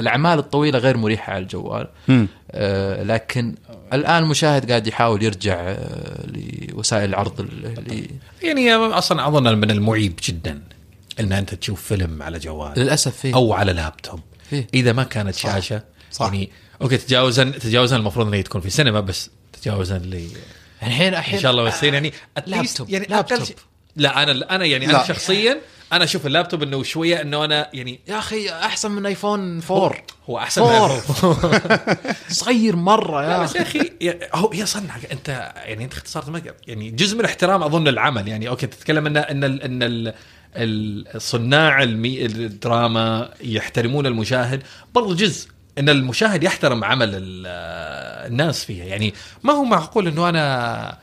الأعمال الطويلة غير مريحة على الجوال. آه، لكن الآن المشاهد قاعد يحاول يرجع آه، لوسائل العرض اللي يعني أصلا أظن من المعيب جدا إن أنت تشوف فيلم على جوال للأسف فيه أو على لابتوب فيه. إذا ما كانت شاشة صح. يعني okay تجاوزا تجاوزا المفروض إنه تكون في سينما بس تجاوزا ل الحين الحين إن شاء الله بس يعني least لابتوب، يعني لابتوب. لا أنا أنا يعني لا. أنا شخصيا أنا أشوف اللابتوب إنه شوية إنه أنا يعني يا أخي أحسن من آيفون 4 هو أحسن من four. (laughs) صغير مرة يا بس يا أخي أخي يا- هو هي صنع أنت يعني أنت اختصرت مقر يعني جزء من الاحترام أظن العمل. يعني أوكي تتكلم ان إن ال- إن ال- الصناع الدراما يحترمون المشاهد. برضو جزء إن المشاهد يحترم عمل ال- الناس فيها. يعني ما هو معقول إنه أنا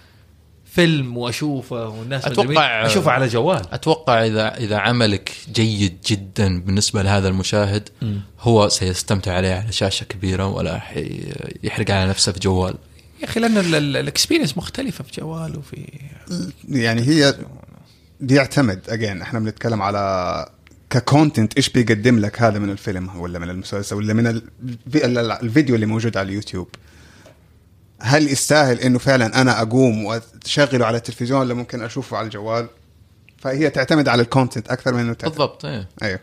فيلم وأشوفه والناس مين، أشوفه على جوال. أتوقع اذا إذا عملك جيد جدا بالنسبة لهذا المشاهد هو سيستمتع عليه على شاشة كبيرة ولا راح يحرق على نفسه في جوال. يا أخي لأن ال experience مختلفة في جوال وفي يعني هي بيعتمد. again إحنا بنتكلم على ك content إيش بيقدم لك هذا من الفيلم ولا من المسلسل ولا من ال- ال- الفيديو اللي موجود على اليوتيوب. هل يستاهل إنه فعلا أنا أقوم وأشغله على التلفزيون ولا ممكن أشوفه على الجوال؟ فهي تعتمد على ال content أكثر من إنه تعتمد. بالضبط إيه. أيوه.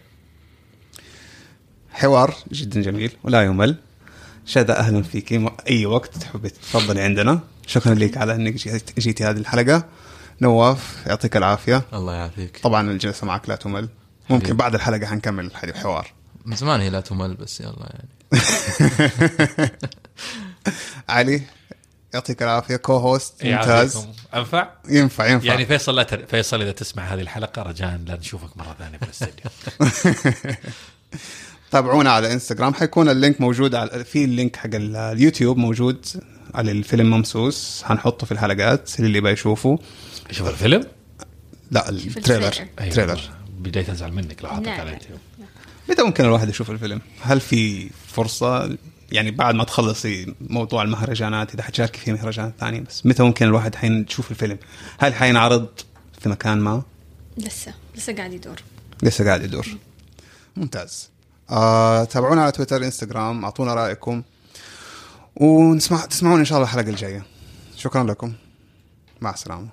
حوار جدا جميل ولا يمل. شذا أهلا فيك. أي وقت تحبي تتفضلي عندنا. شكرا لك على إنك جيت- جيتي هذه الحلقة. نواف يعطيك العافية. الله يعافيك. طبعا الجلسة معك لا تمل. ممكن. بعد الحلقة حنكمل الحديث حوار. من زمان هي لا تمل بس يلا يعني. (laughs) (laughs) علي؟ يعطيك العافية co-host ممتاز. أنفع؟ ينفع ينفع يعني فيصل لا تر... فيصل إذا تسمع هذه الحلقة رجاء لا نشوفك مرة ثانية في الاستديو (laughs) تابعونا على إنستغرام حيكون ال link موجود على في ال link حق ال- اليوتيوب موجود على الفيلم ممسوس حنحطه في الحلقات اللي يبغى يشوفه شوف الفيلم لا ال trailer ال trailer. ال trailer بديت أزعل منك لو حطيت لا، على. اليوتيوب متى ممكن الواحد يشوف الفيلم؟ هل في فرصة يعني بعد ما تخلصي موضوع المهرجانات إذا حتشاركي في مهرجانات ثانية بس متى ممكن الواحد حين يشوف الفيلم؟ هل حينعرض في مكان ما؟ لسه لسه قاعد يدور. لسه قاعد يدور. ممتاز. آه، تابعونا على تويتر إنستغرام أعطونا رأيكم. ونسمع تسمعون إن شاء الله الحلقة الجاية. شكرا لكم. مع السلامة.